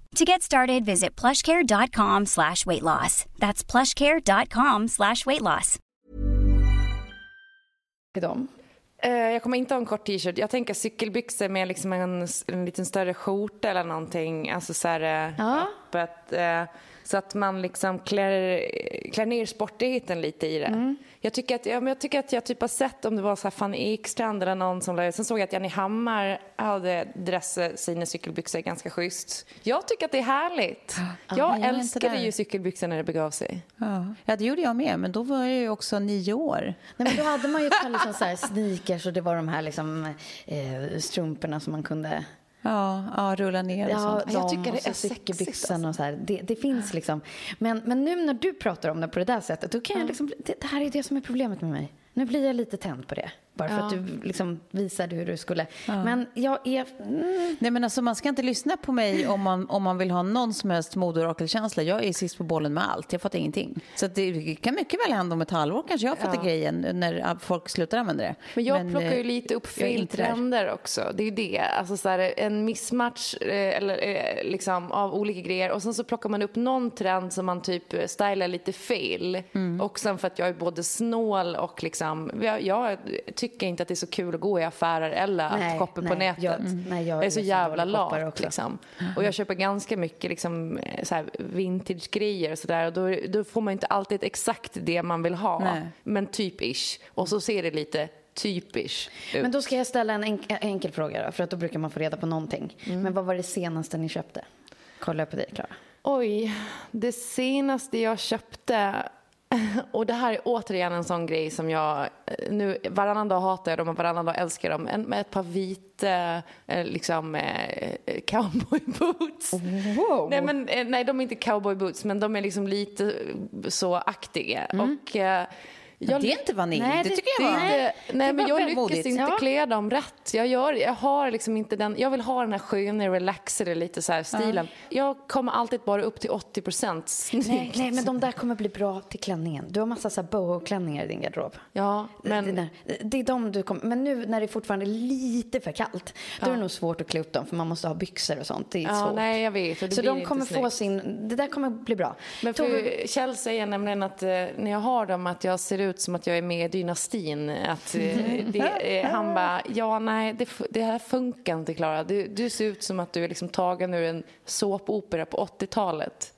To get started, visit plushcare.com slash weight loss. That's plushcare.com slash weight loss. Eh, jag kommer inte ha en kort t-shirt. Jag tänker cykelbyxor med liksom en, en liten större skjorta eller någonting. Alltså så här eh, Ja. öppet. Eh, så att man liksom klär, klär ner sportigheten lite i det. Jag, tycker att, ja, men jag tycker att jag typ har sett om det var så här Fanny Ekstrand eller någon som la ut. Sen såg jag att Jenny Hammar hade dressat sina cykelbyxor ganska schysst. Jag tycker att det är härligt. jag jag inte älskade ju cykelbyxor när det begav sig. Ja. ja, det gjorde jag med, men då var jag ju också nio år. Nej, men då hade man ju ett par liksom så här sneakers och det var de här liksom, eh, strumporna som man kunde Ja, ja rulla ner och Ja, sånt. Jag tycker det är sexigt, och så här. Det, det finns liksom. Men, men nu när du pratar om det på det där sättet, då kan jag liksom, det, det här är det som är problemet med mig. Nu blir jag lite tänd på det. Bara för Ja. att du liksom visade hur du skulle. Men jag är... Mm, Nej, men alltså, man ska inte lyssna på mig om man, om man vill ha någon som helst modeorakelkänsla. Jag är sist på bollen med allt. Jag fattar ingenting. Så det kan mycket väl hända om ett halvår kanske jag fattar grejen när folk slutar använda det. Men jag plockar ju eh, lite upp fel trender också. Det är ju det. Alltså så här, en mismatch eh, eller, eh, liksom, av olika grejer. Och sen så plockar man upp någon trend som man typ stylar lite fel. Mm. Och sen för att jag är både snål och liksom... Jag, jag tycker inte att det är så kul att gå i affärer eller Nej, att shoppa på nej, nätet. jag- nej, jag är är så jävla lat liksom. *laughs* Och jag köper ganska mycket liksom, eh, vintage-grejer och sådär. Och då, då får man inte alltid exakt det man vill ha. Nej. Men typ-ish. Och så ser det lite typish ut. men då ska jag ställa en enk- enkel fråga då, för att då brukar man få reda på någonting. Mm. Men vad var det senaste ni köpte? Kollar jag på dig, Klara. Oj, det senaste jag köpte *laughs* och det här är återigen en sån grej som jag nu varannan dag hatar jag dem och varannan dag älskar dem. En, med ett par vita eh, liksom eh, cowboyboots. *laughs* Nej, men, eh, nej, de är inte cowboyboots men de är liksom lite eh, så aktiga. Och, eh, jag, Det är inte vanilj. Nej, det, det- tycker jag var... nej, det men jag lyckas modigt. inte Ja. klä dem rätt. Jag, gör, jag har liksom inte den, jag vill ha den här sköna, relaxade lite så här stilen. Jag kommer alltid bara upp till 80 procent snyggt. Nej, nej, men de där kommer bli bra till klänningen. Du har massa så här boho-klänningar i din garderob. Ja, men... Det, det är de du kommer... Men nu när det fortfarande är lite för kallt, då är det nog svårt att klä upp dem för man måste ha byxor och sånt. Det är Ja, svårt. nej, jag vet. det Så de kommer få sin... Det där kommer bli bra. Men Tove, för Kjell säger nämligen att eh, när jag har dem att jag ser ut som att jag är med i dynastin. Att, eh, det, han bara, ja nej det, det här funkar inte Klara. Du, du ser ut som att du är liksom tagen ur en såpopera på 80-talet.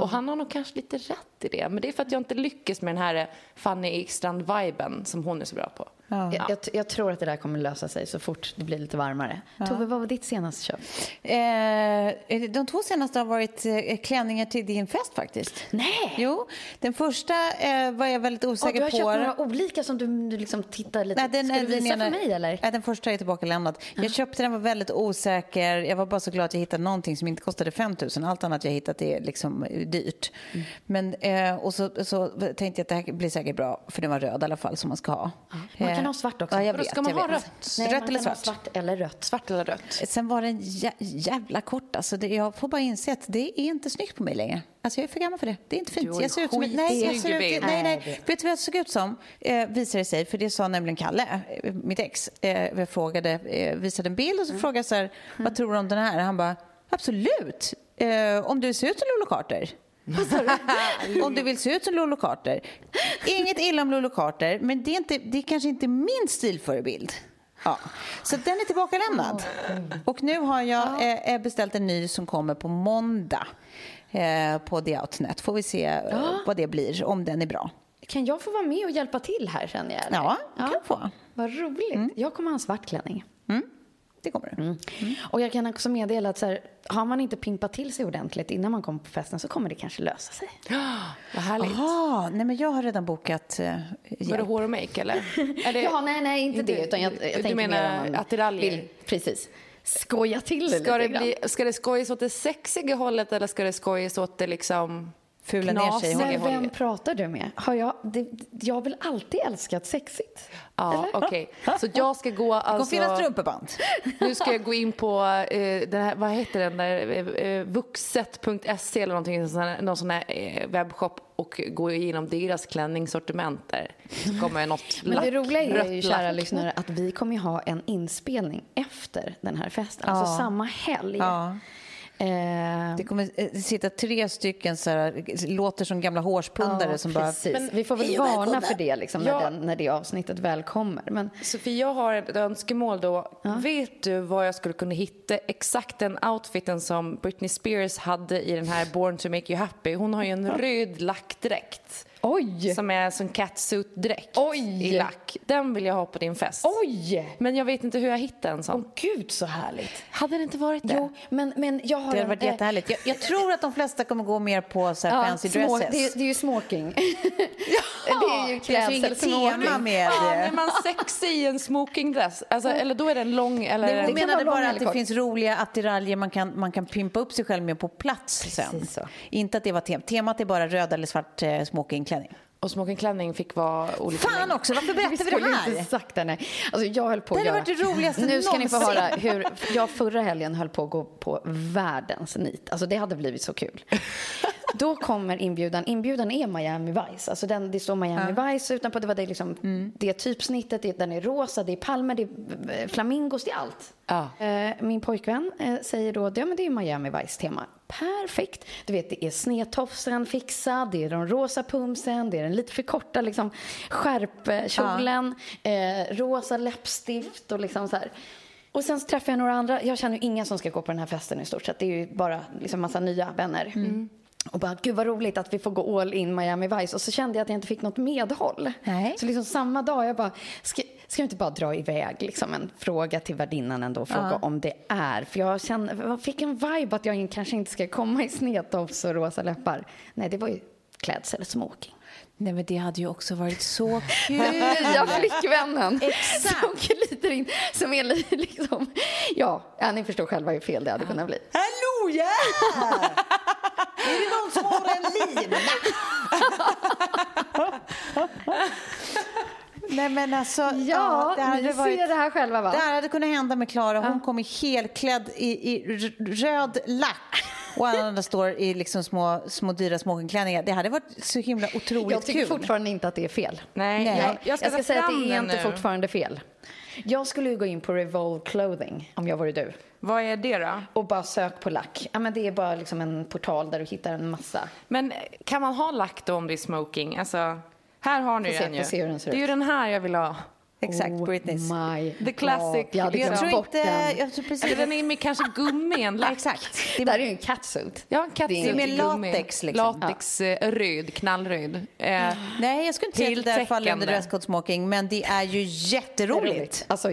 Och han har nog kanske lite rätt i det. Men det är för att jag inte lyckas med den här Fanny Ekstrand-viben som hon är så bra på. Jag, jag, jag tror att det där kommer lösa sig så fort det blir lite varmare. Tove, vad var ditt senaste köp? Eh, de två senaste har varit eh, klänningar till din fest faktiskt. Nej! Jo, den första eh, var jag väldigt osäker du har på. köpt några olika som du, du liksom tittar lite... Nej, den, Ska du den visa ena- för mig eller? Nej, den första är tillbakalämnad. Jag köpte den, var väldigt osäker. Jag var bara så glad att jag hittade någonting som inte kostade 5 000. Allt annat jag hittat är liksom eh, dyrt. Mm. Men, eh, och så, så tänkte jag att det här blir säkert bra, för den var röd i alla fall, som man ska ha. Man kan ha svart också. Ja, jag vet, ska man jag ha vet. rött? Nej, rött eller svart? svart eller rött. Svart eller rött? Sen var den jä jävla kort. Alltså det, jag får bara inse att det är inte snyggt på mig längre. Alltså jag är för gammal för det. Det är inte fint. Du Jag ser ut som, skitsnygg nej, jag ser ut, nej, Nej. Vet du vad jag såg ut som? Eh, visade det sig, för det sa nämligen Kalle, eh, mitt ex. Eh, jag frågade, eh, visade en bild och så frågade jag så här, vad tror du om den här? Han bara, absolut. Eh, om du ser ut som Lolo Carter. *laughs* om du vill se ut som Lolo Carter. Inget illa om Lolo Carter, men det är, inte, det är kanske inte min stilförebild. Ja. Så den är tillbakalämnad. Och nu har jag eh, beställt en ny som kommer på måndag eh, på The Outnet. Får vi se eh, vad det blir, om den är bra. Kan jag få vara med och hjälpa till här känner jag? eller? Ja, det kan du få. Vad roligt. Jag kommer ha en svart klänning. Det kommer du. Mm. Och jag kan också meddela att så här, har man inte pimpat till sig ordentligt innan man kommer på festen så kommer det kanske lösa sig. *gasps* Vad härligt. Jaha, nej men jag har redan bokat eh, Var det hjälp. hår och make eller? *laughs* eller Ja, nej, nej, inte, Inte- det. Utan jag, jag du menar mer attiraljer? vill- Precis. Skoja till det Ska lite det, bli, ska det skojas åt det sexiga hållet eller ska det skojas åt det liksom Fula ner sig knasiga Men vem pratar du med? Har jag, det, jag har väl alltid älskat sexigt? Ja, okej. Så jag ska gå Det kommer alltså... finnas strumpeband. Nu ska jag gå in på, eh, den här, vad heter den där, eh, eh, vuxet.se eller någonting, sån här- någon sån här eh, webbshop och gå igenom deras klänningssortiment där. Så kommer jag något Men det lack, roliga är ju, lack. kära lyssnare, att vi kommer ha en inspelning efter den här festen. Alltså samma helg. Ja. Eh, Det kommer eh, sitta tre stycken så här, låter som gamla hårspundare ja, som bara... precis. vi får väl varna välkomna. för det liksom, Ja. när, den, när det avsnittet väl kommer. Men Sofie, jag har ett önskemål då. Vet du vad jag skulle kunna hitta exakt den outfiten som Britney Spears hade i den här Born to make you happy? Hon har ju en röd lackdräkt. Oj! Som är som catsuit-dräkt i lack. Den vill jag ha på din fest. Oj! Men jag vet inte hur jag hittar en sån. Åh gud så härligt. Hade det inte varit det? Jo, men, men jag har Det hade en, varit eh, jättehärligt. Jag, jag tror att de flesta kommer gå mer på så här fancy små- dresses. Det, är- det är ju smoking. *laughs* det är ju det är alltså inget tema med... Ja, är man sexig i en smokingdress? Alltså, eller då är den lång eller... Det- Jag det kan menade vara lång bara eller att det kort. finns roliga attiraljer man kan, man kan pimpa upp sig själv med på plats sen. Precis så. Inte att det var temat. Temat är bara röd eller svart eh, smokingklänning. Och smokingklänning fick vara olika Fan längd. också, varför berättar *laughs* vi det här? inte sagt det, nej. Alltså jag höll på Det att hade varit det roligaste Nu ska ni få någonsin. höra hur jag förra helgen höll på att gå på världens nit. Alltså det hade blivit så kul. *laughs* Då kommer inbjudan. Inbjudan är Miami Vice. Alltså den, det står Miami Vice utanpå. Det var det, liksom, Mm. det typsnittet, det, den är rosa, det är palmer, det är eh, flamingos, det är allt. Ja. Eh, min pojkvän eh, säger då, ja men det är Miami Vice-tema. Perfekt. Du vet, det är snedtofsen fixad, det är de rosa pumsen, det är den lite för korta liksom, skärpkjolen, eh, rosa läppstift och liksom så här. Och sen träffar jag några andra. Jag känner ju inga som ska gå på den här festen i stort sett. Det är ju bara liksom massa nya vänner. Och bara, gud vad roligt att vi får gå all in Miami Vice. Och så kände jag att jag inte fick något medhåll. Nej. Så liksom samma dag, jag bara, ska, jag inte bara dra iväg liksom en fråga till värdinnan ändå och fråga om det är. För jag, kände, jag fick en vibe att jag kanske inte ska komma i snedtofs och rosa läppar. Nej, det var ju klädsel, smoking. Nej, men det hade ju också varit så *laughs* kul. Nya flickvännen Exakt. som glider in, som är li- liksom, ja, ja, ni förstår själva hur fel det hade kunnat bli. Hallå, ja! *laughs* Är det någon som har en lina? *laughs* Nej, men alltså... Ja, det hade ni varit- ser det här själva va? Det här hade kunnat hända med Klara. Hon kom i helklädd i, i röd lack. Och alla andra står i liksom små, små dyra smokingklänningar. Det hade varit så himla otroligt Jag tycker kul. fortfarande inte att det är fel. Nej, Nej. Jag, jag ska, Jag ska säga att det är inte nu. fortfarande fel. Jag skulle ju gå in på Revolve Clothing om jag vore du Vad är det då? och bara sök på lack. Ja, men det är bara liksom en portal där du hittar en massa. Men kan man ha lack då om det är smoking? Alltså, här har ni den ju. det är ju den här jag vill ha. Exakt, Oh Britneys. My The classic. God. Jag hade Jag tror inte... Jag tror precis... Eller den är med kanske gummi än lack. Exakt. Det där är ju en catsuit. Ja, katt, Det är gummi. latex, liksom. Latex, eh, röd, knallröd. Eh, *gasps* Nej, jag skulle inte säga att det där faller under dresscode smoking, men det är ju jätteroligt. Alltså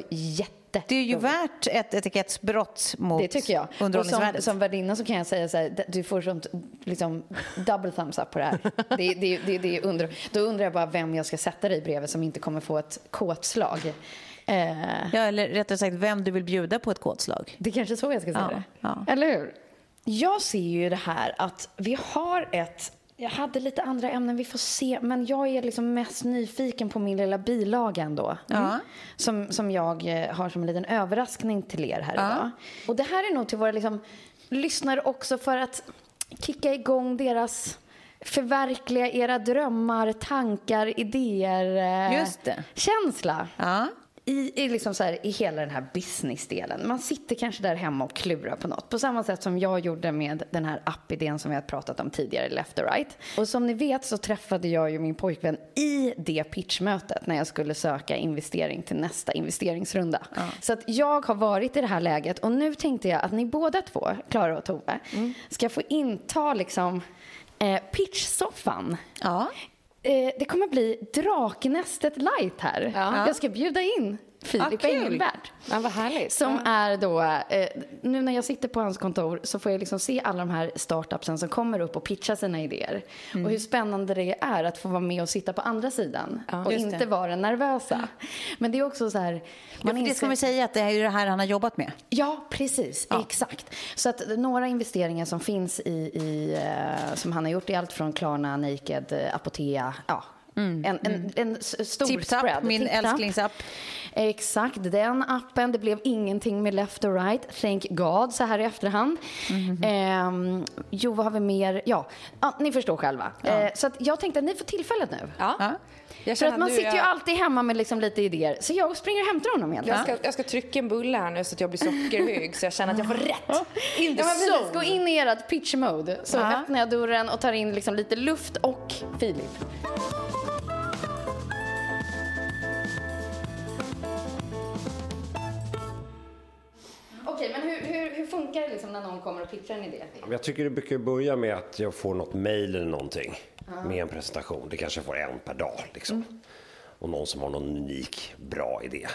jätte. Det är ju värt ett etikettsbrott mot Det tycker jag. Och som, underhållningsvärdet. som värdinna så kan jag säga så här, du får sånt, liksom, double thumbs up på det här. *laughs* Det, det, det, det under, då undrar jag bara vem jag ska sätta dig bredvid som inte kommer få ett kåtslag. Eh, Ja, eller rättare sagt vem du vill bjuda på ett kodslag. det är kanske är så jag ska säga Ja, det. ja. Eller hur? Jag ser ju det här att vi har ett jag hade lite andra ämnen, vi får se. Men jag är liksom mest nyfiken på min lilla bilaga ändå. Ja. Som, som jag eh, har som en liten överraskning till er här idag. Och det här är nog till våra liksom, lyssnare också för att kicka igång deras förverkliga era drömmar, tankar, idéer, eh, Just det. känsla. Ja. I, i, liksom så här, I hela den här business-delen. Man sitter kanske där hemma och klurar på något. På samma sätt som jag gjorde med den här app-idén som vi har pratat om tidigare, Left or Right. Och som ni vet så träffade jag ju min pojkvän i det pitchmötet när jag skulle söka investering till nästa investeringsrunda. Så att jag har varit i det här läget och nu tänkte jag att ni båda två, Klara och Tove, ska få inta liksom eh, pitchsoffan. Ja. Eh, det kommer bli Draknästet light här. Ja. Jag ska bjuda in Filip Ah. Engelbert. ja, vad härligt. Som är då, eh, nu när jag sitter på hans kontor så får jag liksom se alla de här startupsen som kommer upp och pitchar sina idéer. Mm. Och hur spännande det är att få vara med och sitta på andra sidan och Just inte det. vara den nervösa. Men det är också så här... Ja, för det ska vi säga att det är ju det här han har jobbat med. Ja, precis. Exakt. Så att några investeringar som finns i, i eh, som han har gjort är allt från Klarna, Naked, eh, Apotea, ja. En, en, en s- stor Tip Tap, spread. min älsklingsapp. Exakt, den appen. Det blev ingenting med left or right. Thank God, så här i efterhand. Mhm. Ehm, jo, vad har vi mer? Ja, ja ni förstår själva. Eh, så att jag tänkte att ni får tillfället nu. Ja. Ja. Jag För att man sitter ju jag- alltid hemma med liksom lite idéer. Så jag springer och hämtar honom egentligen. Jag ska, jag ska trycka en bulle här nu så att jag blir sockerhög så jag känner att jag får rätt. In the Ja. Gå in i ert pitch mode. Så öppnar jag dörren och tar in liksom lite luft och Filip. Funkar liksom när någon kommer och pitchar en idé? Jag tycker det brukar börja med att jag får något mejl eller någonting med en presentation. Det kanske jag får en per dag. Liksom. Och någon som har någon unik, bra idé.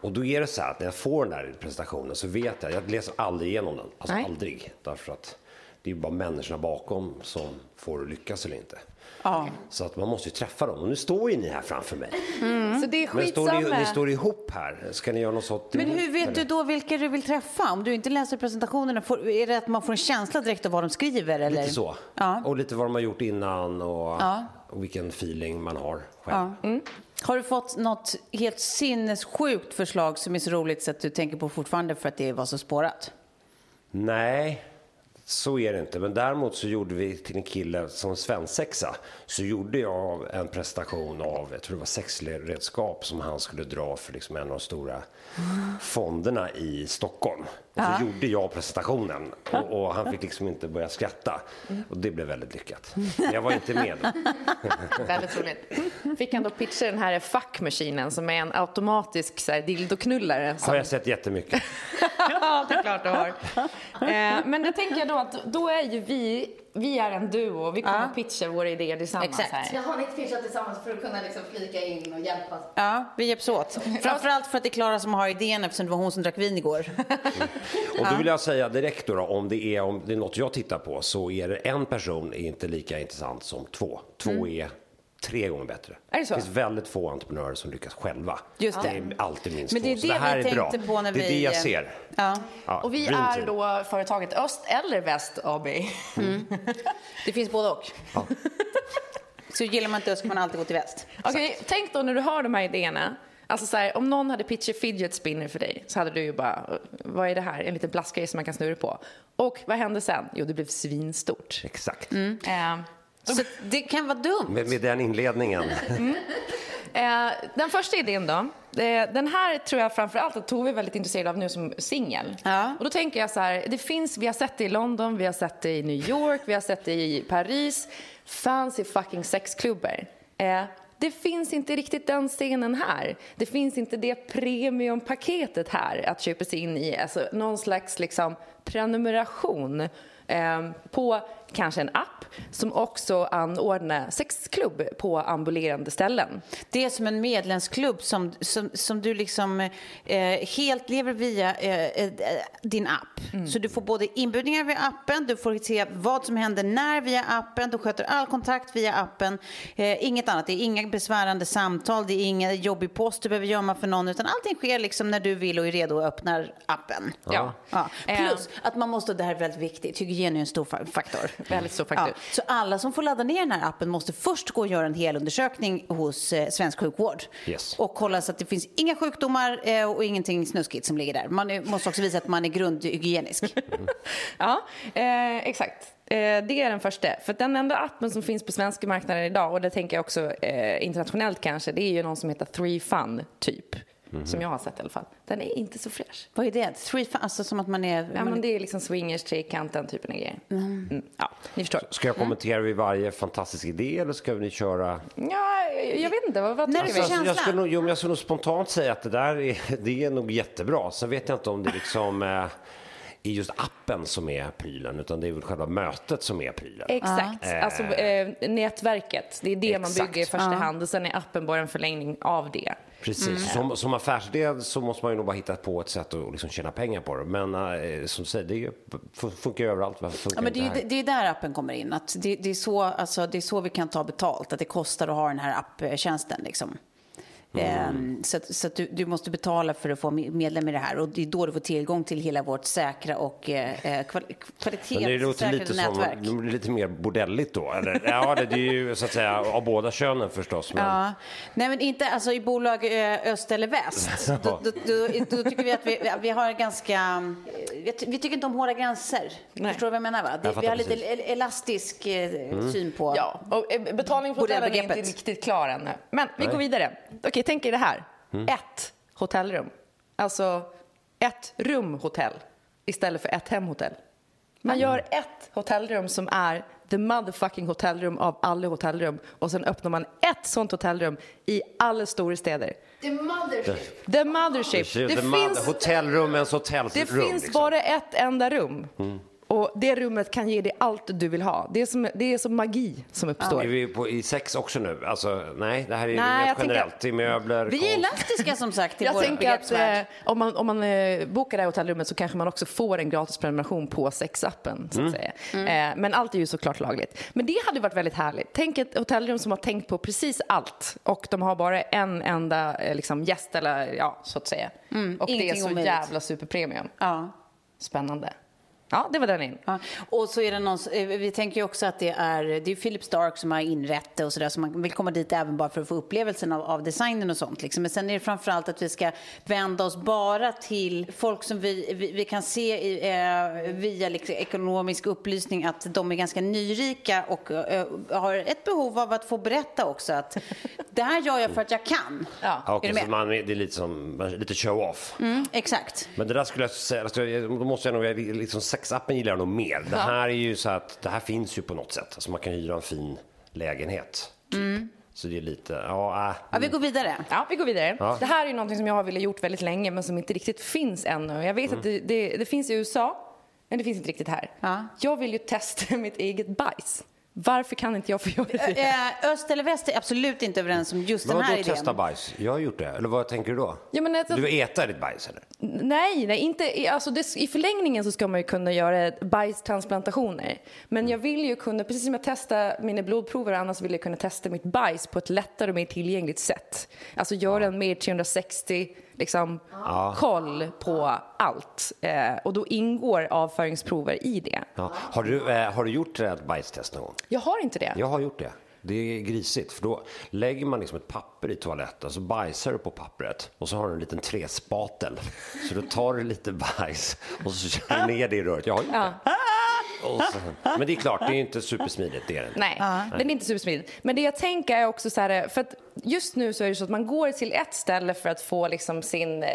Och då är det så här att när jag får den där presentationen så vet jag, jag läser aldrig igenom den. Alltså Nej. aldrig. Därför att det är bara människorna bakom som får lyckas eller inte. Ja. Så att man måste ju träffa dem. Och nu står ju ni här framför mig. Så det är Men står ni, skitsamma. ni står ihop här. Ska ni göra något sånt Men hur vet eller? du då vilka du vill träffa? Om du inte läser presentationerna, får, är det att man får en känsla direkt av vad de skriver? Eller? Lite så. Ja. Och lite vad de har gjort innan och, Ja. och vilken feeling man har själv. Ja. Har du fått något helt sinnessjukt förslag som är så roligt så att du tänker på fortfarande för att det var så spårat? Nej, så är det inte. Men däremot så gjorde vi till en kille som svensexa så gjorde jag en prestation av, jag tror det var sexredskap som han skulle dra för liksom en av de stora fonderna i Stockholm. Och så gjorde jag presentationen och, och han fick liksom inte börja skratta. Och det blev väldigt lyckat. Men jag var inte med. *laughs* Väldigt roligt. Fick han då pitcha den här fuckmaskinen som är en automatisk så här, dildoknullare. Som... Har jag sett jättemycket. *laughs* ja, det är klart du har. Eh, men jag tänker då att då är ju vi, vi är en duo. Vi kommer Ja. att pitcha våra idéer tillsammans Exakt. här. Jag har ni pitchat tillsammans för att kunna liksom flika in och hjälpa? Ja, vi hjälps åt. *laughs* Framförallt för att det är Klara som har idén eftersom det var hon som drack vin igår. Och då vill jag säga direkt då, då om, det är, om det är något jag tittar på så är det en person är inte lika intressant som två. Två är tre gånger bättre. Mm. Är det så? finns väldigt få entreprenörer som lyckas själva. Just det. är alltid minst Men det är det det här vi är bra. tänkte på när det är vi- det jag ser. Ja. Ja, Och vi är team. då företaget Öst eller Väst AB. *laughs* Det finns både och. Så gillar man inte öst kan man alltid gå till väst. Okej, tänk då när du har de här idéerna. Alltså så här, om någon hade pitchat fidget spinner för dig så hade du ju bara, vad är det här? En liten plastgrej som man kan snurra på. Och vad hände sen? Jo, det blev svinstort. Exakt. Eh, Så det kan vara dumt. Med, med den inledningen. *laughs* Eh, den första idén då. Eh, den här tror jag framför allt att Tove är väldigt intresserad av nu som singel. Ja. Och då tänker jag så här, det finns, vi har sett det i London, vi har sett det i New York, vi har sett det i Paris. Fancy fucking sexklubbar. Eh, det finns inte riktigt den scenen här. Det finns inte det premiumpaketet här att köpa sig in i. Alltså någon slags liksom prenumeration eh, på kanske en app som också anordnar sexklubb på ambulerande ställen. Det är som en medlemsklubb som, som, som du liksom eh, helt lever via eh, eh, din app. Så du får både inbjudningar via appen, du får se vad som händer när via appen, du sköter all kontakt via appen. Eh, inget annat, det är inga besvärande samtal, det är ingen jobbig post du behöver gömma för någon, utan allting sker liksom när du vill och är redo och öppnar appen. Ja. Ja. Eh. Plus att man måste, det här är väldigt viktigt, hygien är en stor fa- faktor. Väldigt stor faktor. Ja, så alla som får ladda ner den här appen måste först gå och göra en helundersökning hos eh, Svensk sjukvård. Yes. Och kolla så att det finns inga sjukdomar eh, och ingenting snuskigt som ligger där. Man är, måste också visa att man är grundhygienisk. *laughs* Ja, eh, exakt. Eh, det är den första. För den enda appen som finns på svenska marknaden idag, och det tänker jag också eh, internationellt kanske, det är ju någon som heter 3Fun, typ. Som jag har sett i alla fall. Den är inte så fräsch. Vad är det? Three, alltså som att man är... Ja, man, men det är liksom swingers, trekant, den typen av grejer. Mm. Ja, ni förstår. Ska jag kommentera vid varje fantastisk idé eller ska ni köra? Ja, jag vet inte. Vad, vad tycker du vi? Alltså, jag, skulle nog, jo, jag skulle nog spontant säga att det där är, det är nog jättebra. Sen vet jag inte om det liksom eh, är just appen som är prylen utan det är väl själva mötet som är prylen. Exakt. Alltså eh, nätverket. Det är det man Exakt. bygger i första hand och sen är appen bara en förlängning av det. Precis. Som, som affärsidé så måste man ju nog bara hitta på ett sätt att liksom tjäna pengar på det. Men eh, som du säger, det ju, funkar ju överallt. Varför funkar Ja, men det, är, ju- det är där appen kommer in. Att det, det, är så, alltså, det är så vi kan ta betalt. Att det kostar att ha den här apptjänsten. Liksom. Ehm, så att, så att du, du måste betala för att få me- medlem i det här. Och det är då du får tillgång till hela vårt säkra och eh, låter kvalitetssäkrade lite som nätverk. det blir lite mer bordelligt då. Eller? Ja, det, det är ju så att säga av båda könen förstås. Men... Ja. Nej, men inte alltså, i bolag eh, öst eller väst. *laughs* Då, då, då, då tycker vi att vi, vi har ganska... eh, Vi, vi tycker inte om hårda gränser. Nej. Förstår du vad jag menar? Va? Det, Jag vi har lite precis. el- elastisk eh, syn på... Ja, och eh, betalning för hotellen är inte riktigt klar ännu. Men vi går vidare. Okej, tänk er det här. Ett hotellrum. Alltså ett rumhotell istället för ett hemhotell. Man gör ett hotellrum som är the motherfucking hotellrum av alla hotellrum och sen öppnar man ett sånt hotellrum i alla stora städer. The mothership. The mothership. Det, Det finns, hotellrummens hotellrum. det finns liksom. bara ett enda rum. Mm. Och det rummet kan ge dig allt du vill ha. Det är som, det är som magi som uppstår. Är vi på, i sex också nu? Alltså, nej, det här är Nej, mer tänker- generellt. I möbler, Vi är elastiska som sagt i Jag vår tänker att eh, om man, om man eh, bokar det här hotellrummet så kanske man också får en gratis prenumeration på sexappen. Så att säga. Eh, men allt är ju såklart lagligt. Men det hade varit väldigt härligt. Tänk ett hotellrum som har tänkt på precis allt och de har bara en enda eh, liksom, gäst eller ja, så att säga. och det är ingenting så omöjligt. jävla superpremium. Ja. Spännande. Ja, det var den in. Ja. Och så är det någon, eh, vi tänker ju också att det är, det är Philip Stark som har inrett det och sådär, så man vill komma dit även bara för att få upplevelsen av, av designen och sånt. Liksom. Men sen är det framförallt att vi ska vända oss bara till folk som vi, vi, vi kan se i, eh, via liksom, ekonomisk upplysning att de är ganska nyrika och eh, har ett behov av att få berätta också att *laughs* det här gör jag för att jag kan. Ja. Ja, okej, Är du så med? man, det är lite som lite show-off. Mm, exakt. Men det där skulle jag säga, alltså, då måste jag nog, liksom sexappen gillar jag nog mer. Det här är ju så att, det här finns ju på något sätt. Alltså man kan hyra en fin lägenhet. Typ. Så det är lite, ja, äh. Ja, vi går vidare. Ja, vi går vidare. Ja. Det här är ju någonting som jag har velat gjort väldigt länge men som inte riktigt finns ännu. Jag vet att det, det, det finns i USA, men det finns inte riktigt här. Ja. Jag vill ju testa *laughs* mitt eget bajs. Varför kan inte jag få göra det? Eh, Öst eller väst är absolut inte överens om just Men den här vadå idén. testa bajs? Jag har gjort det. Eller vad tänker du då? Ja, men alltså- Du vill äta ditt bajs eller? Nej, nej inte, i- alltså det, i förlängningen så ska man ju kunna göra bajstransplantationer. Men jag vill ju kunna, precis som jag testar mina blodprover annars vill jag kunna testa mitt bajs på ett lättare och mer tillgängligt sätt. Alltså göra en mer 360 liksom, koll på allt. Eh, och då ingår avföringsprover i det. Ja. Har, du, eh, har du gjort ett bajstest någon gång? Jag har inte det. Jag har gjort det. Det är grisigt, för då lägger man liksom ett papper i toaletten, så bajsar du på pappret och så har du en liten trespatel. Så då tar du lite bajs och så kör du ner det i röret. Jag har gjort det. Men det är klart, det är inte supersmidigt. Det är det. Nej, men det är inte supersmidigt. Men det jag tänker är också så här, för att just nu så är det så att man går till ett ställe för att få liksom sin, eh,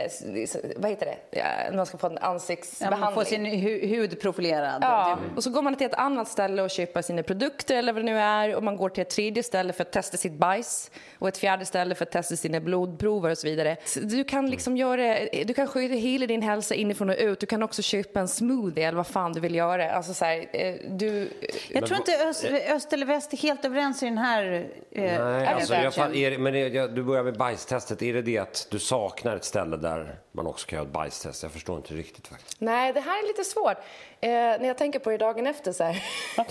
vad heter det, ja, man ska få en Ja, ansiktsbehandling. man får sin hu- hud profilerad. Ja, och så går man till ett annat ställe och köper sina produkter eller vad det nu är och man går till ett tredje ställe för att testa sitt bajs och ett fjärde ställe för att testa sina blodprover och så vidare. Så Du kan liksom göra, du kan skydda hela din hälsa inifrån och ut. Du kan också köpa en smoothie eller vad fan du vill göra. Alltså så här, eh, du... Jag tror inte öst, öst eller väst är helt överens i den här eh, Nej, alltså, jag, branschen. fa- är, det- men det, jag, du börjar med bajstestet. Är det det att du saknar ett ställe där man också kan göra ett bajstest? Jag förstår inte riktigt faktiskt. Nej, det här är lite svårt. Eh, när jag tänker på det dagen efter så här. *laughs*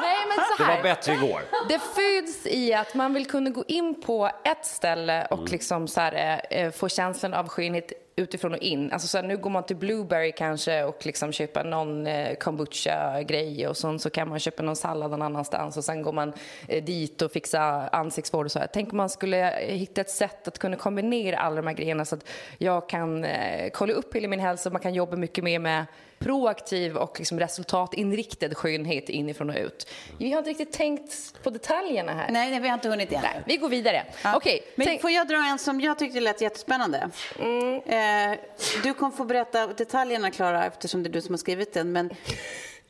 Nej, men så Det här. var bättre igår. Det föds i att man vill kunna gå in på ett ställe och liksom så här, eh, få känslan av skönhet utifrån och in. Alltså så här, nu går man till Blueberry kanske och liksom köper någon eh, kombucha-grej och sen så kan man köpa någon sallad någon annanstans och sen går man eh, dit och fixar ansiktsvård och så här. Tänk om man skulle hitta ett sätt att kunna kombinera alla de här grejerna så att jag kan eh, kolla upp hela min hälsa och man kan jobba mycket mer med proaktiv och liksom resultatinriktad skönhet inifrån och ut. Vi har inte riktigt tänkt på detaljerna här. Nej, nej, vi har inte hunnit det. Nej, vi går vidare. Ja. Okej, Men tänk- får jag dra en som jag tyckte lät jättespännande? Eh, du kommer få berätta detaljerna, Klara, eftersom det är du som har skrivit den. Men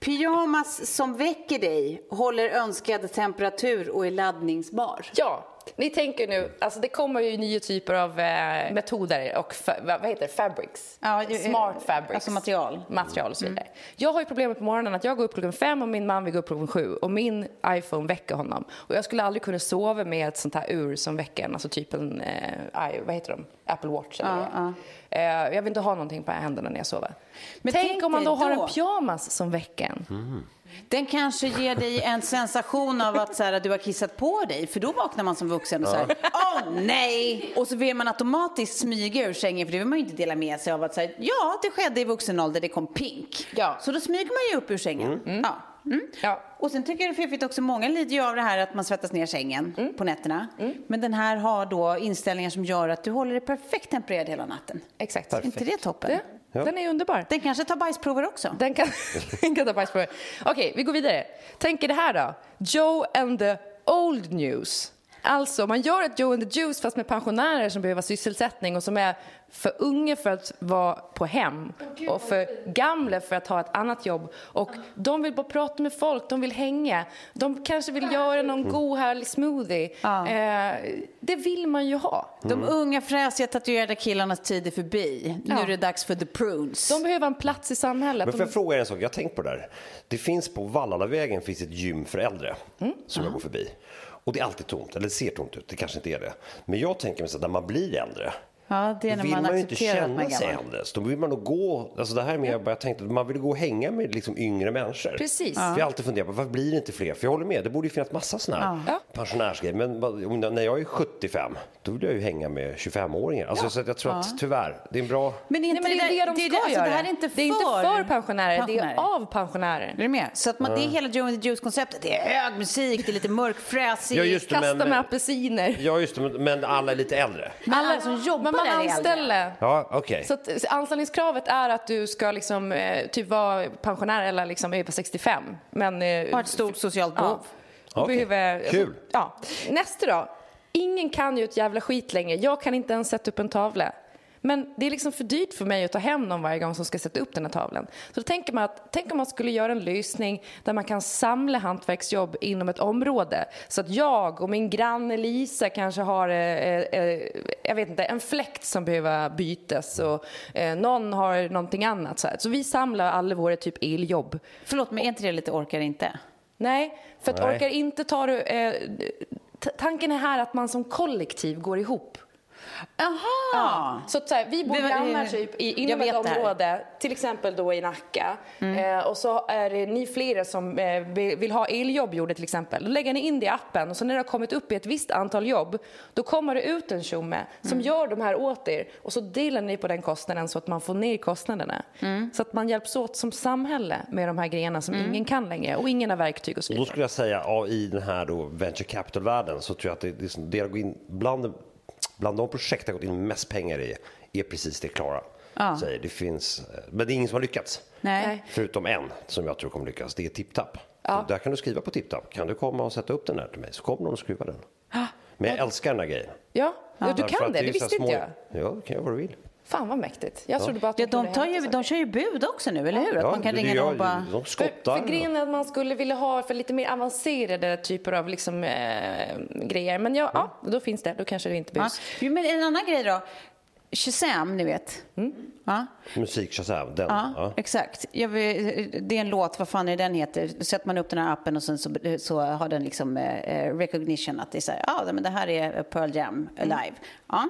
pyjamas som väcker dig, håller önskad temperatur och är laddningsbar. Ja, ni tänker nu, alltså det kommer ju nya typer av eh, metoder och vad heter det, fabrics. Ja, ju- Smart fabrics. alltså material. Material och så vidare. Jag har ju problemet på morgonen att jag går upp klockan fem och min man vill gå upp klockan sju och min iPhone väcker honom. Och jag skulle aldrig kunna sova med ett sånt här ur som väcker en, alltså typ en, eh, vad heter de, Apple Watch eller Ja, är. eh, Jag vill inte ha någonting på händerna när jag sover. Men tänk, tänk om man dig då har då- en pyjamas som väcker en. Den kanske ger dig en sensation av att så här, du har kissat på dig, för då vaknar man som vuxen och säger åh nej! Och så vill man automatiskt smyga ur sängen, för det vill man ju inte dela med sig av att säga ja, det skedde i vuxen ålder, det kom pink. Ja. Så då smyger man ju upp ur sängen. Ja. Mm. Ja. Och sen tycker jag det är fiffigt också, många lider ju av det här att man svettas ner sängen Mm. på nätterna. Men den här har då inställningar som gör att du håller dig perfekt tempererad hela natten. Exakt. Är inte det toppen? Det, Den är underbar. Den kanske tar bajsprover också. Den kan, *laughs* den kan ta bajsprover. Okej, vi går vidare. Tänk er det här då. Joe and the old news. Alltså, man gör ett Joe and the Juice fast med pensionärer som behöver sysselsättning och som är för unga för att vara på hem och för gamla för att ha ett annat jobb. Och de vill bara prata med folk, de vill hänga. De kanske vill göra någon god härlig smoothie. Eh, det vill man ju ha. De unga fräsiga tatuerade killarnas tid är förbi. Nu är det dags för the prunes. De behöver en plats i samhället. Men får jag fråga er en sak? Jag har tänkt på det där. Det finns på Vallallavägen finns ett gym för äldre Mm. som jag går förbi. Och det är alltid tomt, eller det ser tomt ut, det kanske inte är det. Men jag tänker mig så att när man blir äldre Ja, det är då när vill man man ju inte känna sig gammal. äldre. Så då vill man nog gå, alltså det här är mer, jag bara tänkte att man vill gå och hänga med liksom yngre människor. Precis. För jag har alltid funderat på varför blir det inte fler? För jag håller med, det borde ju finnas massa sådana här pensionärsgrejer. Men när jag är 75, då vill jag ju hänga med 25-åringar. Alltså, så att jag tror att tyvärr, det är en bra... Men är Nej, inte men det är det de det, ska alltså, göra. Det här är inte för, det är inte för pensionärer, det är av pensionärer. Är du med? Så att man, det är hela Joe and the Juice-konceptet. Det är hög musik, det är lite mörkfräsig. Ja, det, Kasta med apelsiner. Ja, just det, men- men alla är lite äldre. Alla som jobbar man anställer. Ja, okej. Så att anställningskravet är att du ska liksom, eh, typ vara pensionär eller liksom över 65. Men, eh, Har ett stort socialt behov. Ja. Okej. behöver, Kul. ja. Nästa då. Ingen kan ju ett jävla skit längre. Jag kan inte ens sätta upp en tavla. Men det är liksom för dyrt för mig att ta hem någon varje gång som ska sätta upp den här tavlan. Så då tänker man att, tänk om man skulle göra en lösning där man kan samla hantverksjobb inom ett område. Så att jag och min granne Lisa kanske har, eh, eh, jag vet inte, en fläkt som behöver bytas och eh, någon har någonting annat. Så, här. så vi samlar alla våra typ eljobb. Förlåt, men är inte det lite orkar inte? Nej, för att Nej. orkar inte ta det... Eh, tanken är här att man som kollektiv går ihop. Jaha! Så att så här, vi bor Det grannar typ i, inom ett det. Mm. område, till exempel då i Nacka. Eh, och så är det ni flera som eh, vill vill ha eljobb gjorda till exempel. Då lägger ni in det i appen och så när det har kommit upp i ett visst antal jobb, då kommer det ut en tjomme som Mm. gör de här åt er och så delar ni på den kostnaden så att man får ner kostnaderna. Mm. Så att man hjälps åt som samhälle med de här grejerna som ingen kan längre och ingen har verktyg och så Och då vidare. skulle jag säga, ja, i den här då venture capital-världen så tror jag att det, det, det har gått in bland, bland de projekt jag har gått in mest pengar i är precis det Klara säger. Det finns, men det är ingen som har lyckats. Nej. Förutom en som jag tror kommer lyckas, det är TipTap. Så Där kan du skriva på TipTap, kan du komma och sätta upp den här till mig så kommer någon och skruvar den. Men jag älskar den här grejen. Ja, ja. du kan det, det så visste här inte jag. Ja, det kan jag vad du vill. Fan vad mäktigt. Jag trodde bara att Ja, de de, kunde tar ju, saker. de kör ju bud också nu, eller hur? Att Ja, man kan det ringa gör någon och ju- bara... De För, skottar. för grejen är att man skulle vilja ha för lite mer avancerade typer av liksom, eh, grejer. Men ja, ja, då finns det. Då kanske det inte Ja. behövs. Jo, Men en annan grej då. Shazam, ni vet. Ja. Musik Shazam, den. Ja, Ja. exakt. Jag vill, det är en låt, vad fan är den heter? Sätter man upp den här appen och sen så, så har den liksom eh, recognition att det är så här, ja men det här är Pearl Jam live. Ja.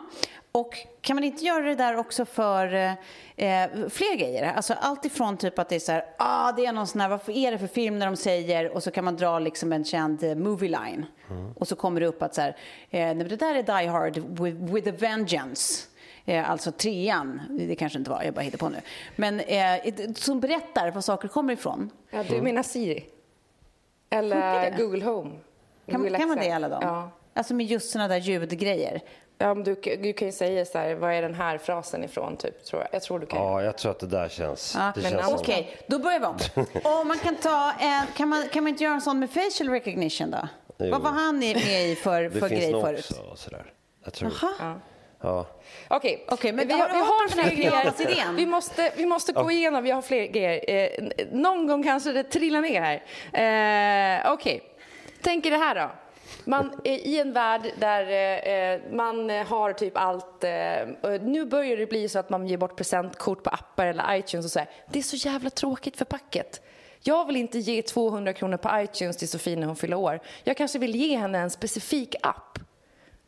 Och kan man inte göra det där också för eh, eh, fler grejer? Alltså allt ifrån typ att det är så här, ah det är någon sån här, vad är det för film när de säger och så kan man dra liksom en känd eh, movie line. Och så kommer det upp att så här, eh, det där är Die Hard with, with a vengeance. Eh, alltså trean, det kanske inte var, jag bara hittar på nu. Men eh, som berättar var saker kommer ifrån. Ja, du menar Siri? Eller? Google Home? Kan, Google kan man det alla dem? Ja. Alltså med just såna där ljudgrejer. Ja, du, du kan ju säga så här, vad är den här frasen ifrån, typ, tror jag. Jag tror du kan. ja, jag tror att det där känns... Ja, det men känns Okej, då börjar vi om. *laughs* Och man kan, ta en, kan, man, kan man inte göra en sån med facial recognition då? Jo. Vad var han med i för, Det för finns grej nog förut? också. och Sådär. Jag tror... Jaha. Ja. Okej, Okej, men vi, har vi har den här fler grejer. Vi måste, vi måste gå igenom, vi har fler grejer. Eh, någon gång kanske det trillar ner här. Eh, Okej, tänk er det här då. Man är i en värld där eh, eh man har typ allt. Eh, nu börjar det bli så att man ger bort presentkort på appar eller iTunes och så här. Det är så jävla tråkigt för packet. Jag vill inte ge 200 kronor på iTunes till Sofie när hon fyller år. Jag kanske vill ge henne en specifik app.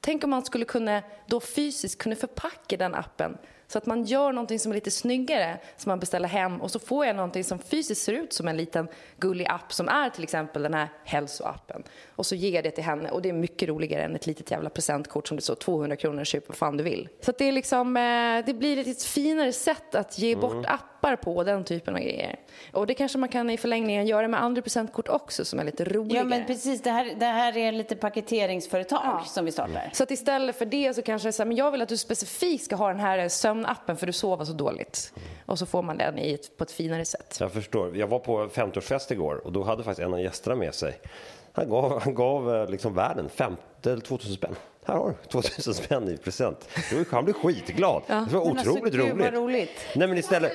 Tänk om man skulle kunna då fysiskt kunna förpacka den appen så att man gör någonting som är lite snyggare som man beställer hem och så får jag någonting som fysiskt ser ut som en liten gullig app som är till exempel den här hälsoappen. Och så ger jag det till henne och det är mycket roligare än ett litet jävla presentkort som det står 200 kronor köp vad fan du vill. Så det är liksom, eh, det blir ett finare sätt att ge bort appar på den typen av grejer. Och det kanske man kan i förlängningen göra med andra presentkort också som är lite roligare. Ja, men precis. Det här, det här är lite paketeringsföretag som vi startar. Så att istället för det så kanske det är så här, men jag vill att du specifikt ska ha den här sömnappen för du sover så dåligt. Och så får man den i ett, på ett finare sätt. Jag förstår. Jag var på 50-årsfest igår och då hade faktiskt en av gästerna med sig. Han gav, han gav eh, liksom världen 50 eller 2000 spänn. Här har du *laughs* 2000 spänn i present. Han blev skitglad. Det var Men alltså, otroligt gud, vad roligt. roligt. Nej men istället,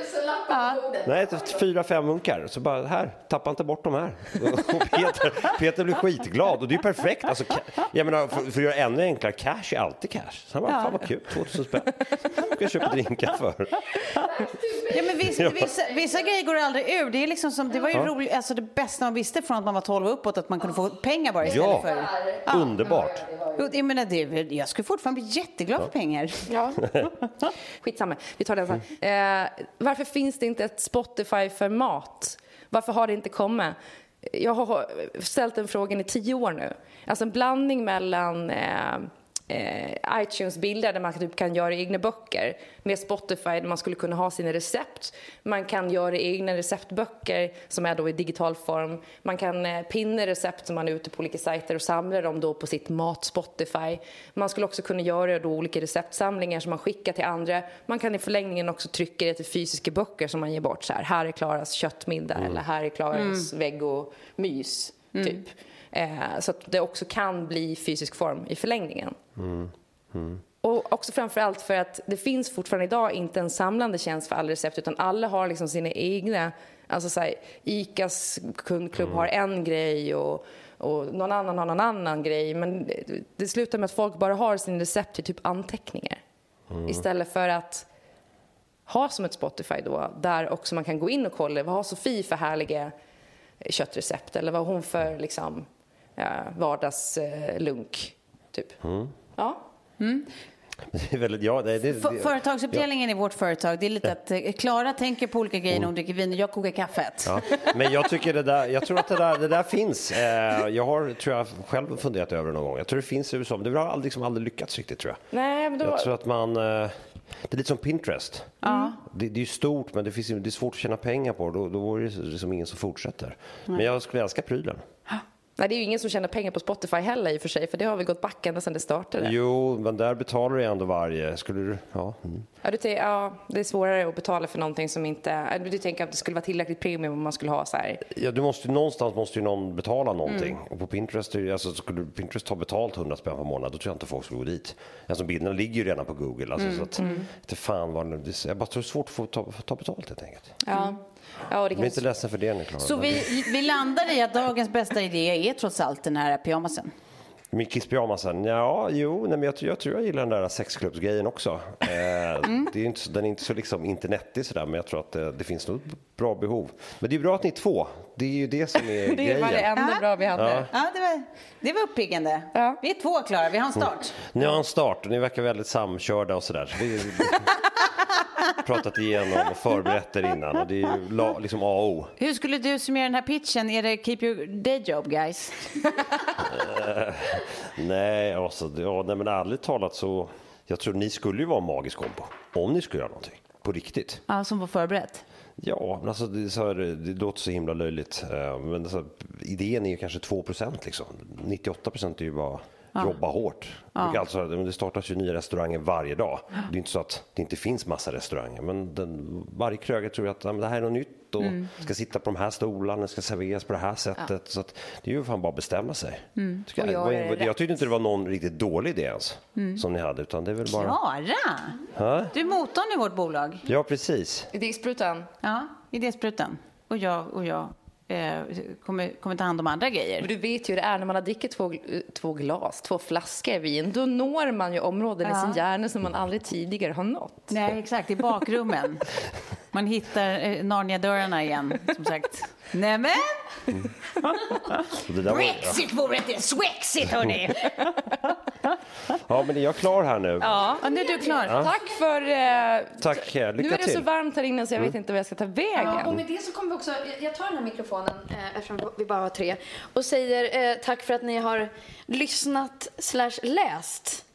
nej ett- fyra, fem munkar. Så bara här, tappa inte bort de här. Och Peter, Peter blev skitglad och det är perfekt. Alltså, jag menar, för, för att göra ännu enklare, cash är alltid cash. Så han bara, fan vad kul, 2000 spänn. Ska jag köpa drinkar för. Ja, men vissa, vissa, vissa grejer går aldrig ur. Det, är liksom som, det var ju Ja. roligt, alltså det bästa man visste från att man var 12 och uppåt, att man kunde få pengar bara istället Ja, för... underbart. Jo, Jag, menar, det, är väl- jag skulle fortfarande bli jätteglad för pengar. Ja. *laughs* Skitsamma, vi tar den sen. Eh, varför finns det inte ett Spotify för mat? Varför har det inte kommit? Jag har ställt den frågan i tio år nu. Alltså en blandning mellan eh, eh, iTunes-bilder där man typ kan göra egna böcker med Spotify där man skulle kunna ha sina recept. Man kan göra egna receptböcker som är då i digital form. Man kan eh, pinna recept som man är ute på olika sajter och samla dem då på sitt mat-Spotify. Man skulle också kunna göra då olika receptsamlingar som man skickar till andra. Man kan i förlängningen också trycka det till fysiska böcker som man ger bort. Så här, här är Klaras köttmiddag eller här är Klaras vegomys, typ. Eh, så att det också kan bli fysisk form i förlängningen. Och också framförallt för att det finns fortfarande idag inte en samlande tjänst för alla recept utan alla har liksom sina egna, alltså så här, ICAs kundklubb har en grej och, och någon annan har någon annan grej. Men det, det slutar med att folk bara har sin recept i typ anteckningar. Istället för att ha som ett Spotify då där också man kan gå in och kolla vad har Sofie för härliga köttrecept? Eller vad har hon för liksom ja, vardagslunk typ. Ja. Det är väldigt, ja, det, det, För, det, företagsuppdelningen i vårt företag, det är lite att eh, Klara tänker på olika grejer när hon dricker vin och jag kokar kaffet. Ja, men jag tycker det där, jag tror att det där, det där finns. Eh, jag har, tror jag, själv funderat över det någon gång. Jag tror det finns i USA, men det har aldrig, liksom aldrig lyckats riktigt tror jag. Nej, men då... Jag tror att man, eh, det är lite som Pinterest. Det, det är ju stort, men det, finns, det är svårt att tjäna pengar på det. Då, då vore det liksom ingen som fortsätter. Men jag skulle älska prylen. Nej, det är ju ingen som tjänar pengar på Spotify heller i och för sig, för det har väl gått back ända sedan det startade. Jo, men där betalar du ändå varje. Skulle du, ja. Mm. Ja, du ja, det är svårare att betala för någonting som inte... Du tänker att det skulle vara tillräckligt premium om man skulle ha så här... Ja, du måste, någonstans måste ju någon betala någonting. Mm. Och på Pinterest, alltså, skulle Pinterest ta betalt 100 spänn per månad, då tror jag inte folk skulle gå dit. Alltså, bilderna ligger ju redan på Google. Alltså, Mm. så att, inte fan vad, jag bara tror det är svårt att få ta, ta betalt helt enkelt. Ja, ja det Bli kan... inte ledsen för det nu, Klara. Så vi, vi landar i att dagens bästa idé är trots allt den här pyjamasen. Min kisspyjamasen? Ja, jo, nej, men jag, tror- jag tror jag gillar den där sexklubbsgrejen också. Eh, Mm. det är inte, så- den är inte så liksom internetig sådär, men jag tror att det, det finns nog ett bra behov. Men det är bra att ni är två. Det är ju det som är *laughs* Det grejen. var det enda bra vi hade. Ja. Ja, det var, det var uppiggande. Ja. Vi är två Klara, vi har en start. Ni har en start och ni verkar väldigt samkörda och sådär. Så det *laughs* pratat igenom och förberett er innan och det är ju la, liksom A och O. Hur skulle du summera den här pitchen? Är det keep your day job guys? Nej, alltså, ja, nej, men ärligt talat så jag tror ni skulle ju vara en magisk kombo om ni skulle göra någonting på riktigt. Ja, som var förberett. Ja, men alltså det, är så här, det låter så himla löjligt. eh, Men så här, idén är ju kanske 2% liksom. 98% är ju bara jobba hårt. Ja. Alltså, det startas ju nya restauranger varje dag. Det är inte så att det inte finns massa restauranger. Men den, varje krögare tror att ja, det här är något nytt och ska sitta på de här stolarna, ska serveras på det här sättet. Så att, det är ju fan bara att bestämma sig. Och jag, jag, jag rätt. tyckte inte det var någon riktigt dålig idé ens. Som ni hade. Utan det är väl bara... Klara! Ja, Du är motorn i vårt bolag. ja precis. Disksprutan. Ja, idésprutan. Och jag, och jag kommer, kommer ta hand om andra Men grejer. du vet ju hur det är när man har druckit två, två glas, två flaskor vin. Då når man ju områden i sin hjärna som man aldrig tidigare har nått. Nej, exakt. I bakrummen. Man hittar eh, Narnia-dörrarna igen, som sagt. Nämen! Där var, ja. Brexit vore inte swexit, hörni! ja, men är jag klar här nu? Ja, Ja, nu är du klar. tack för... Eh, Tack, eh, lycka nu är det till. så varmt här inne så jag vet inte vad jag ska ta vägen. Ja, och med det så kommer vi också, jag- jag tar den här mikrofonen eh, eftersom vi bara har tre och säger eh, tack för att ni har lyssnat slash läst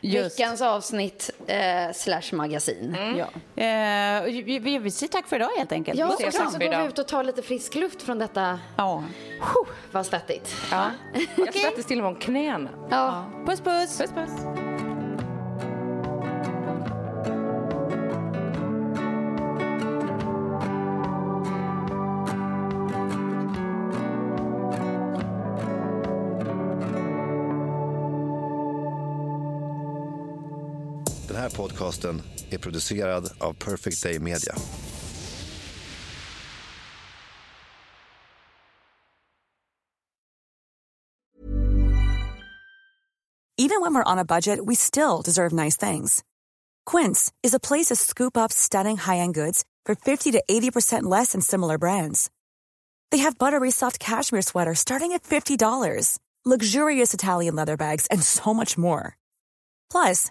Just. veckans avsnitt eh, slash magasin. Ja. Eh, vi, vi, vi säger tack för idag helt enkelt. Ja, och sen så går vi ut och tar lite frisk luft från detta. Ja. Huh, vad svettigt. Ja. *laughs* Jag svettas till och med om knäna. Ja. Puss, puss. Puss, puss. Podcasten är producerad av Perfect Day Media. Even when we're on a budget, we still deserve nice things. Quince is a place to scoop up stunning high-end goods for 50 to 80% less than similar brands. They have buttery soft cashmere sweaters starting at $50, luxurious Italian leather bags, and so much more. Plus,